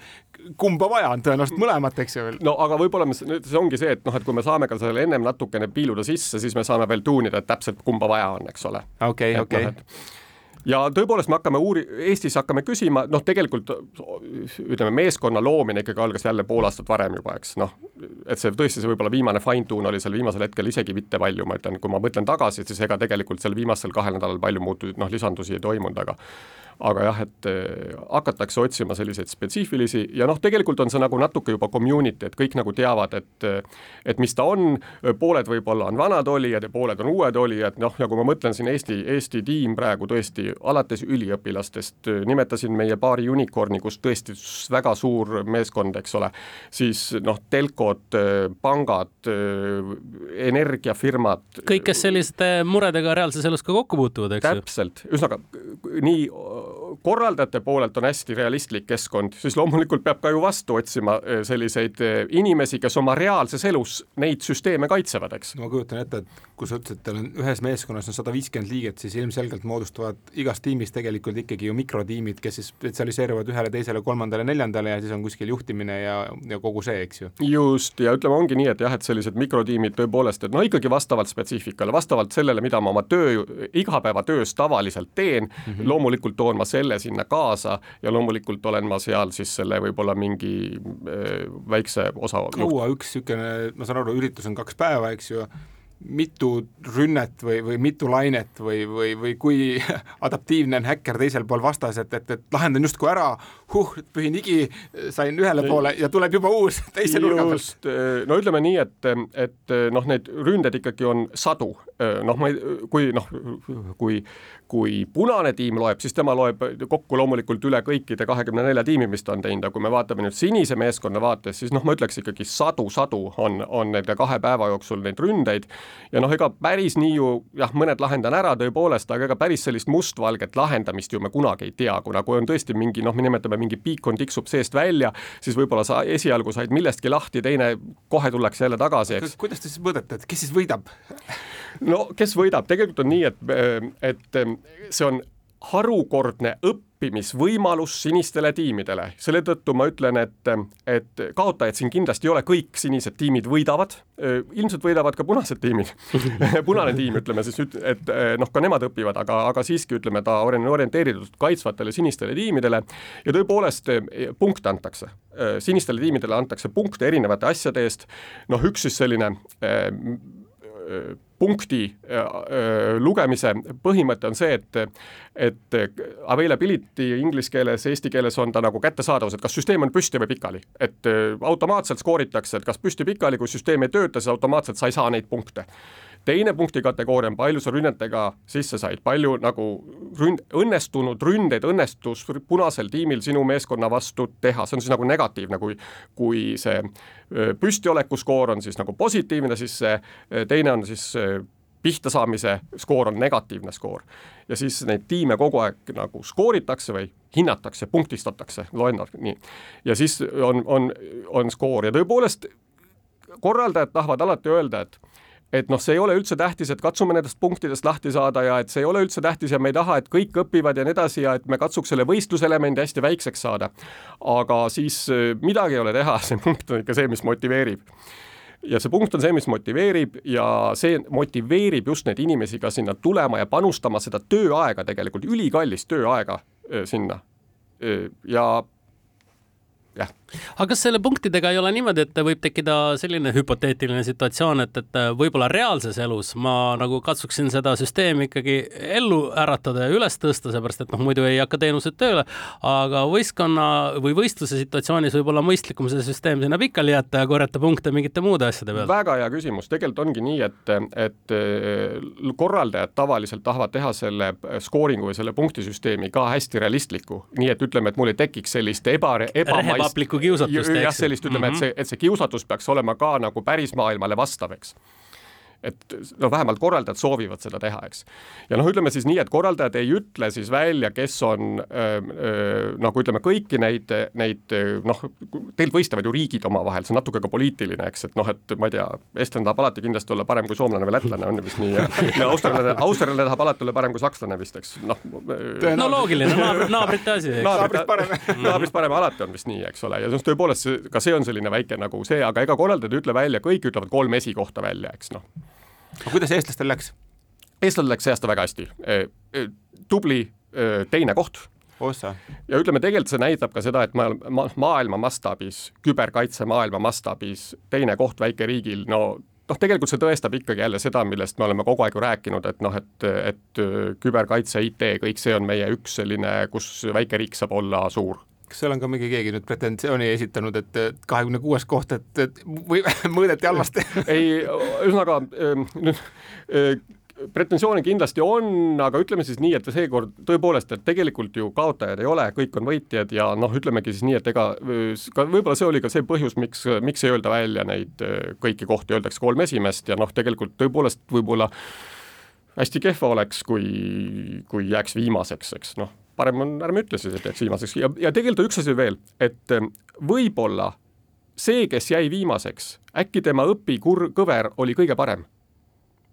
kumba vaja on, tõenäoliselt mõlemat, eks ju. no aga võib-olla me, see ongi see, et noh, et kui me saame ka selle ennem natukene piiluda sisse, siis me saame veel tuunida, et täpselt kumba vaja on, eks ole. okei, okei. Ja tõepoolest me hakkame uuri-, Eestis hakkame küsima, noh, tegelikult ütleme, meeskonna loomine ikkagi algas jälle pool aastat varem juba, eks noh, et see tõesti, see võib-olla viimane fine-tune oli seal viimasel hetkel isegi mitte palju, ma ütlen, kui ma mõtlen tagasi, siis ega tegelikult seal viimasel kahel nädalal palju muutusid, noh, lisandusi ei toimunud, aga aga jah, et eh, hakatakse otsima selliseid spetsiifilisi ja noh, tegelikult on see nagu natuke juba community, et kõik nagu teavad, et et mis ta on, pooled võib-olla on vanad olijad ja pooled on uued olijad, noh, ja kui ma mõtlen siin Eesti, Eesti tiim praegu tõesti alates üliõpilastest, nimetasin meie paari unicorn'i, kus tõesti väga suur meeskond, eks ole, siis noh, telkod, pangad, energiafirmad. kõik, kes selliste muredega reaalses elus ka kokku puutuvad, eks ju. täpselt, ühesõnaga nii korraldajate poolelt on hästi realistlik keskkond, siis loomulikult peab ka ju vastu otsima selliseid inimesi, kes oma reaalses elus neid süsteeme kaitsevad, eks. no ma kujutan ette, et kui sa ütlesid, et teil on ühes meeskonnas on sada viiskümmend liiget, siis ilmselgelt moodustavad igas tiimis tegelikult ikkagi ju mikrotiimid, kes siis spetsialiseeruvad ühele, teisele, kolmandale, neljandale ja siis on kuskil juhtimine ja, ja kogu see, eks ju. just, ja ütleme, ongi nii, et jah, et sellised mikrotiimid tõepoolest, et no ikkagi vastavalt spetsiifikale, vastavalt sellele, mida ma oma töö, igapäevatöös tavaliselt teen mm, -hmm. loomulikult toon ma selle sinna kaasa ja loomulikult olen ma seal siis selle võib-olla mingi äh, väikse osa kaua üks niisugune, ma saan aru, üritus on kaks päeva, eks ju, mitu rünnet või, või mitu lainet või, või, või kui adaptiivne on häkker teisel pool vastas, et, et, et lahendan justkui ära, huh, pühin higi, sain ühele poole ja tuleb juba uus teise nurga pealt. Eh, no ütleme nii, et, et noh, neid ründeid ikkagi on sadu, noh, ma ei, kui noh, kui kui punane tiim loeb, siis tema loeb kokku loomulikult üle kõikide kahekümne nelja tiimi, mis ta on teinud, aga kui me vaatame nüüd sinise meeskonna vaates, siis noh, ma ütleks ikkagi sadu-sadu on, on nende kahe päeva jooksul neid ründeid ja noh, ega päris nii ju jah, mõned lahendan ära tõepoolest, aga ega päris sellist mustvalget lahendamist ju me kunagi ei tea, kuna kui on tõesti mingi noh, me nimetame mingi piikon tiksub seest välja, siis võib-olla sa esialgu said millestki lahti, teine kohe tullakse jälle tagasi, eks. kuidas te siis mõõdate, et kes siis võidab? no kes võidab, tegelikult on nii, et, et see on harukordne õppimisvõimalus sinistele tiimidele, selle tõttu ma ütlen, et, et kaotajad siin kindlasti ei ole, kõik sinised tiimid võidavad, ilmselt võidavad ka punased tiimid. Punane tiim, ütleme siis, et noh, ka nemad õpivad, aga, aga siiski ütleme, ta on orienteeritud kaitsvatele sinistele tiimidele. Ja tõepoolest punkte antakse. sinistele tiimidele antakse punkte erinevate asjade eest, noh, üks siis selline äh, äh, lugemise põhimõte on see, et et availability inglise keeles, eesti keeles on ta nagu kättesaadavus, et kas süsteem on püsti või pikali. et äh, automaatselt skooritakse, et kas püsti-pikali, kui süsteem ei tööta, siis automaatselt sa ei saa neid punkte teine punkti kategooria on, palju sa rünnetega sisse said, palju nagu ründ-, õnnestunud ründeid õnnestus punasel tiimil sinu meeskonna vastu teha, see on siis nagu negatiivne, kui kui see püstioleku skoor on siis nagu positiivne, siis see teine on siis pihta saamise skoor on negatiivne skoor. ja siis neid tiime kogu aeg nagu skooritakse või hinnatakse, punktistatakse, loen nii. ja siis on, on, on skoor ja tõepoolest korraldajad tahavad alati öelda, et et noh, see ei ole üldse tähtis, et katsume nendest punktidest lahti saada ja et see ei ole üldse tähtis ja me ei taha, et kõik õpivad ja nii edasi ja et me katsuks selle võistluselemendi hästi väikseks saada. aga siis äh, midagi ei ole teha, see punkt on ikka see, mis motiveerib ja see punkt on see, mis motiveerib ja see motiveerib just neid inimesi ka sinna tulema ja panustama seda tööaega tegelikult, ülikallist tööaega äh, sinna. Äh, ja jah. aga kas selle punktidega ei ole niimoodi, et võib tekkida selline hüpoteetiline situatsioon, et, et võib-olla reaalses elus ma nagu katsuksin seda süsteemi ikkagi ellu äratada ja üles tõsta, seepärast et noh, muidu ei hakka teenused tööle, aga võistkonna või võistluse situatsioonis võib olla mõistlikum see süsteem sinna pikali jätta ja korjata punkte mingite muude asjade pealt. väga hea küsimus, tegelikult ongi nii, et, et äh, korraldajad tavaliselt tahavad teha selle skooringu või selle punktisüsteemi ka hästi realistliku, nii et ütleme, et mul ei tekiks sellist eba, ebamaist vabaplikku kiusatust. jah, sellist ütleme mm, -hmm. et see, et see kiusatus peaks olema ka nagu päris maailmale vastav, eks et no vähemalt korraldajad soovivad seda teha, eks. ja noh, ütleme siis nii, et korraldajad ei ütle siis välja, kes on nagu ütleme, kõiki neid, neid noh, teilt võistlevad ju riigid omavahel, see on natuke ka poliitiline, eks, et noh, et ma ei tea, eestlane tahab alati kindlasti olla parem kui soomlane või lätlane, on ju vist nii, ja, ja austerlane, austerlane tahab alati olla parem kui sakslane vist, eks, noh. no loogiline, naabr, naabrite asi. naabrist parem naabrist parem alati on vist nii, eks ole, ja noh, tõepoolest ka see on selline väike nagu see, aga ega korraldajad ei ütle välja, kõik ütlevad kolm esikohta välja, eks noh aga kuidas eestlastel läks? eestlastel läks see aasta väga hästi. Tubli teine koht. ossa. ja ütleme, tegelikult see näitab ka seda, et ma, ma, maailma mastaabis, küberkaitse maailma mastaabis teine koht väikeriigil, no noh, tegelikult see tõestab ikkagi jälle seda, millest me oleme kogu aeg ju rääkinud, et noh, et, et küberkaitse, IT, kõik see on meie üks selline, kus väikeriik saab olla suur kas seal on ka mingi keegi nüüd pretensiooni esitanud, et kahekümne kuues koht, et, et või mõõdeti halvasti ei, ühesõnaga nüüd pretensioone kindlasti on, aga ütleme siis nii, et seekord tõepoolest, et tegelikult ju kaotajad ei ole, kõik on võitjad ja noh, ütlemegi siis nii, et ega ka võib-olla see oli ka see põhjus, miks, miks ei öelda välja neid kõiki kohti, öeldakse kolm esimest ja noh, tegelikult tõepoolest võib-olla hästi kehva oleks, kui, kui jääks viimaseks, eks noh parem on, ärme ütle siis, et jääks viimaseks. Ja, ja tegelikult üks asi veel, et ähm, võib-olla see, kes jäi viimaseks, äkki tema õpikur-, kõver oli kõige parem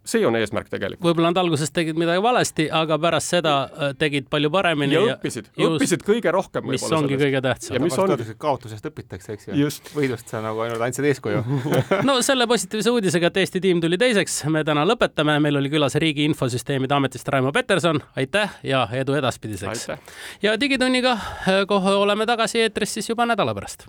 see on eesmärk tegelikult. võib-olla nad alguses tegid midagi valesti, aga pärast seda äh, tegid palju paremini. ja õppisid, õppisid kõige rohkem. mis ongi sellest. kõige tähtsam. ja mis on. kaotusest õpitakse, eks ju. võidust sa nagu ainult andsid eeskuju no selle positiivse uudisega, et Eesti tiim tuli teiseks, me täna lõpetame, meil oli külas Riigi Infosüsteemide Ametist Raimo Peterson, aitäh ja edu edaspidiseks. ja Digitunniga äh, kohe oleme tagasi eetris siis juba nädala pärast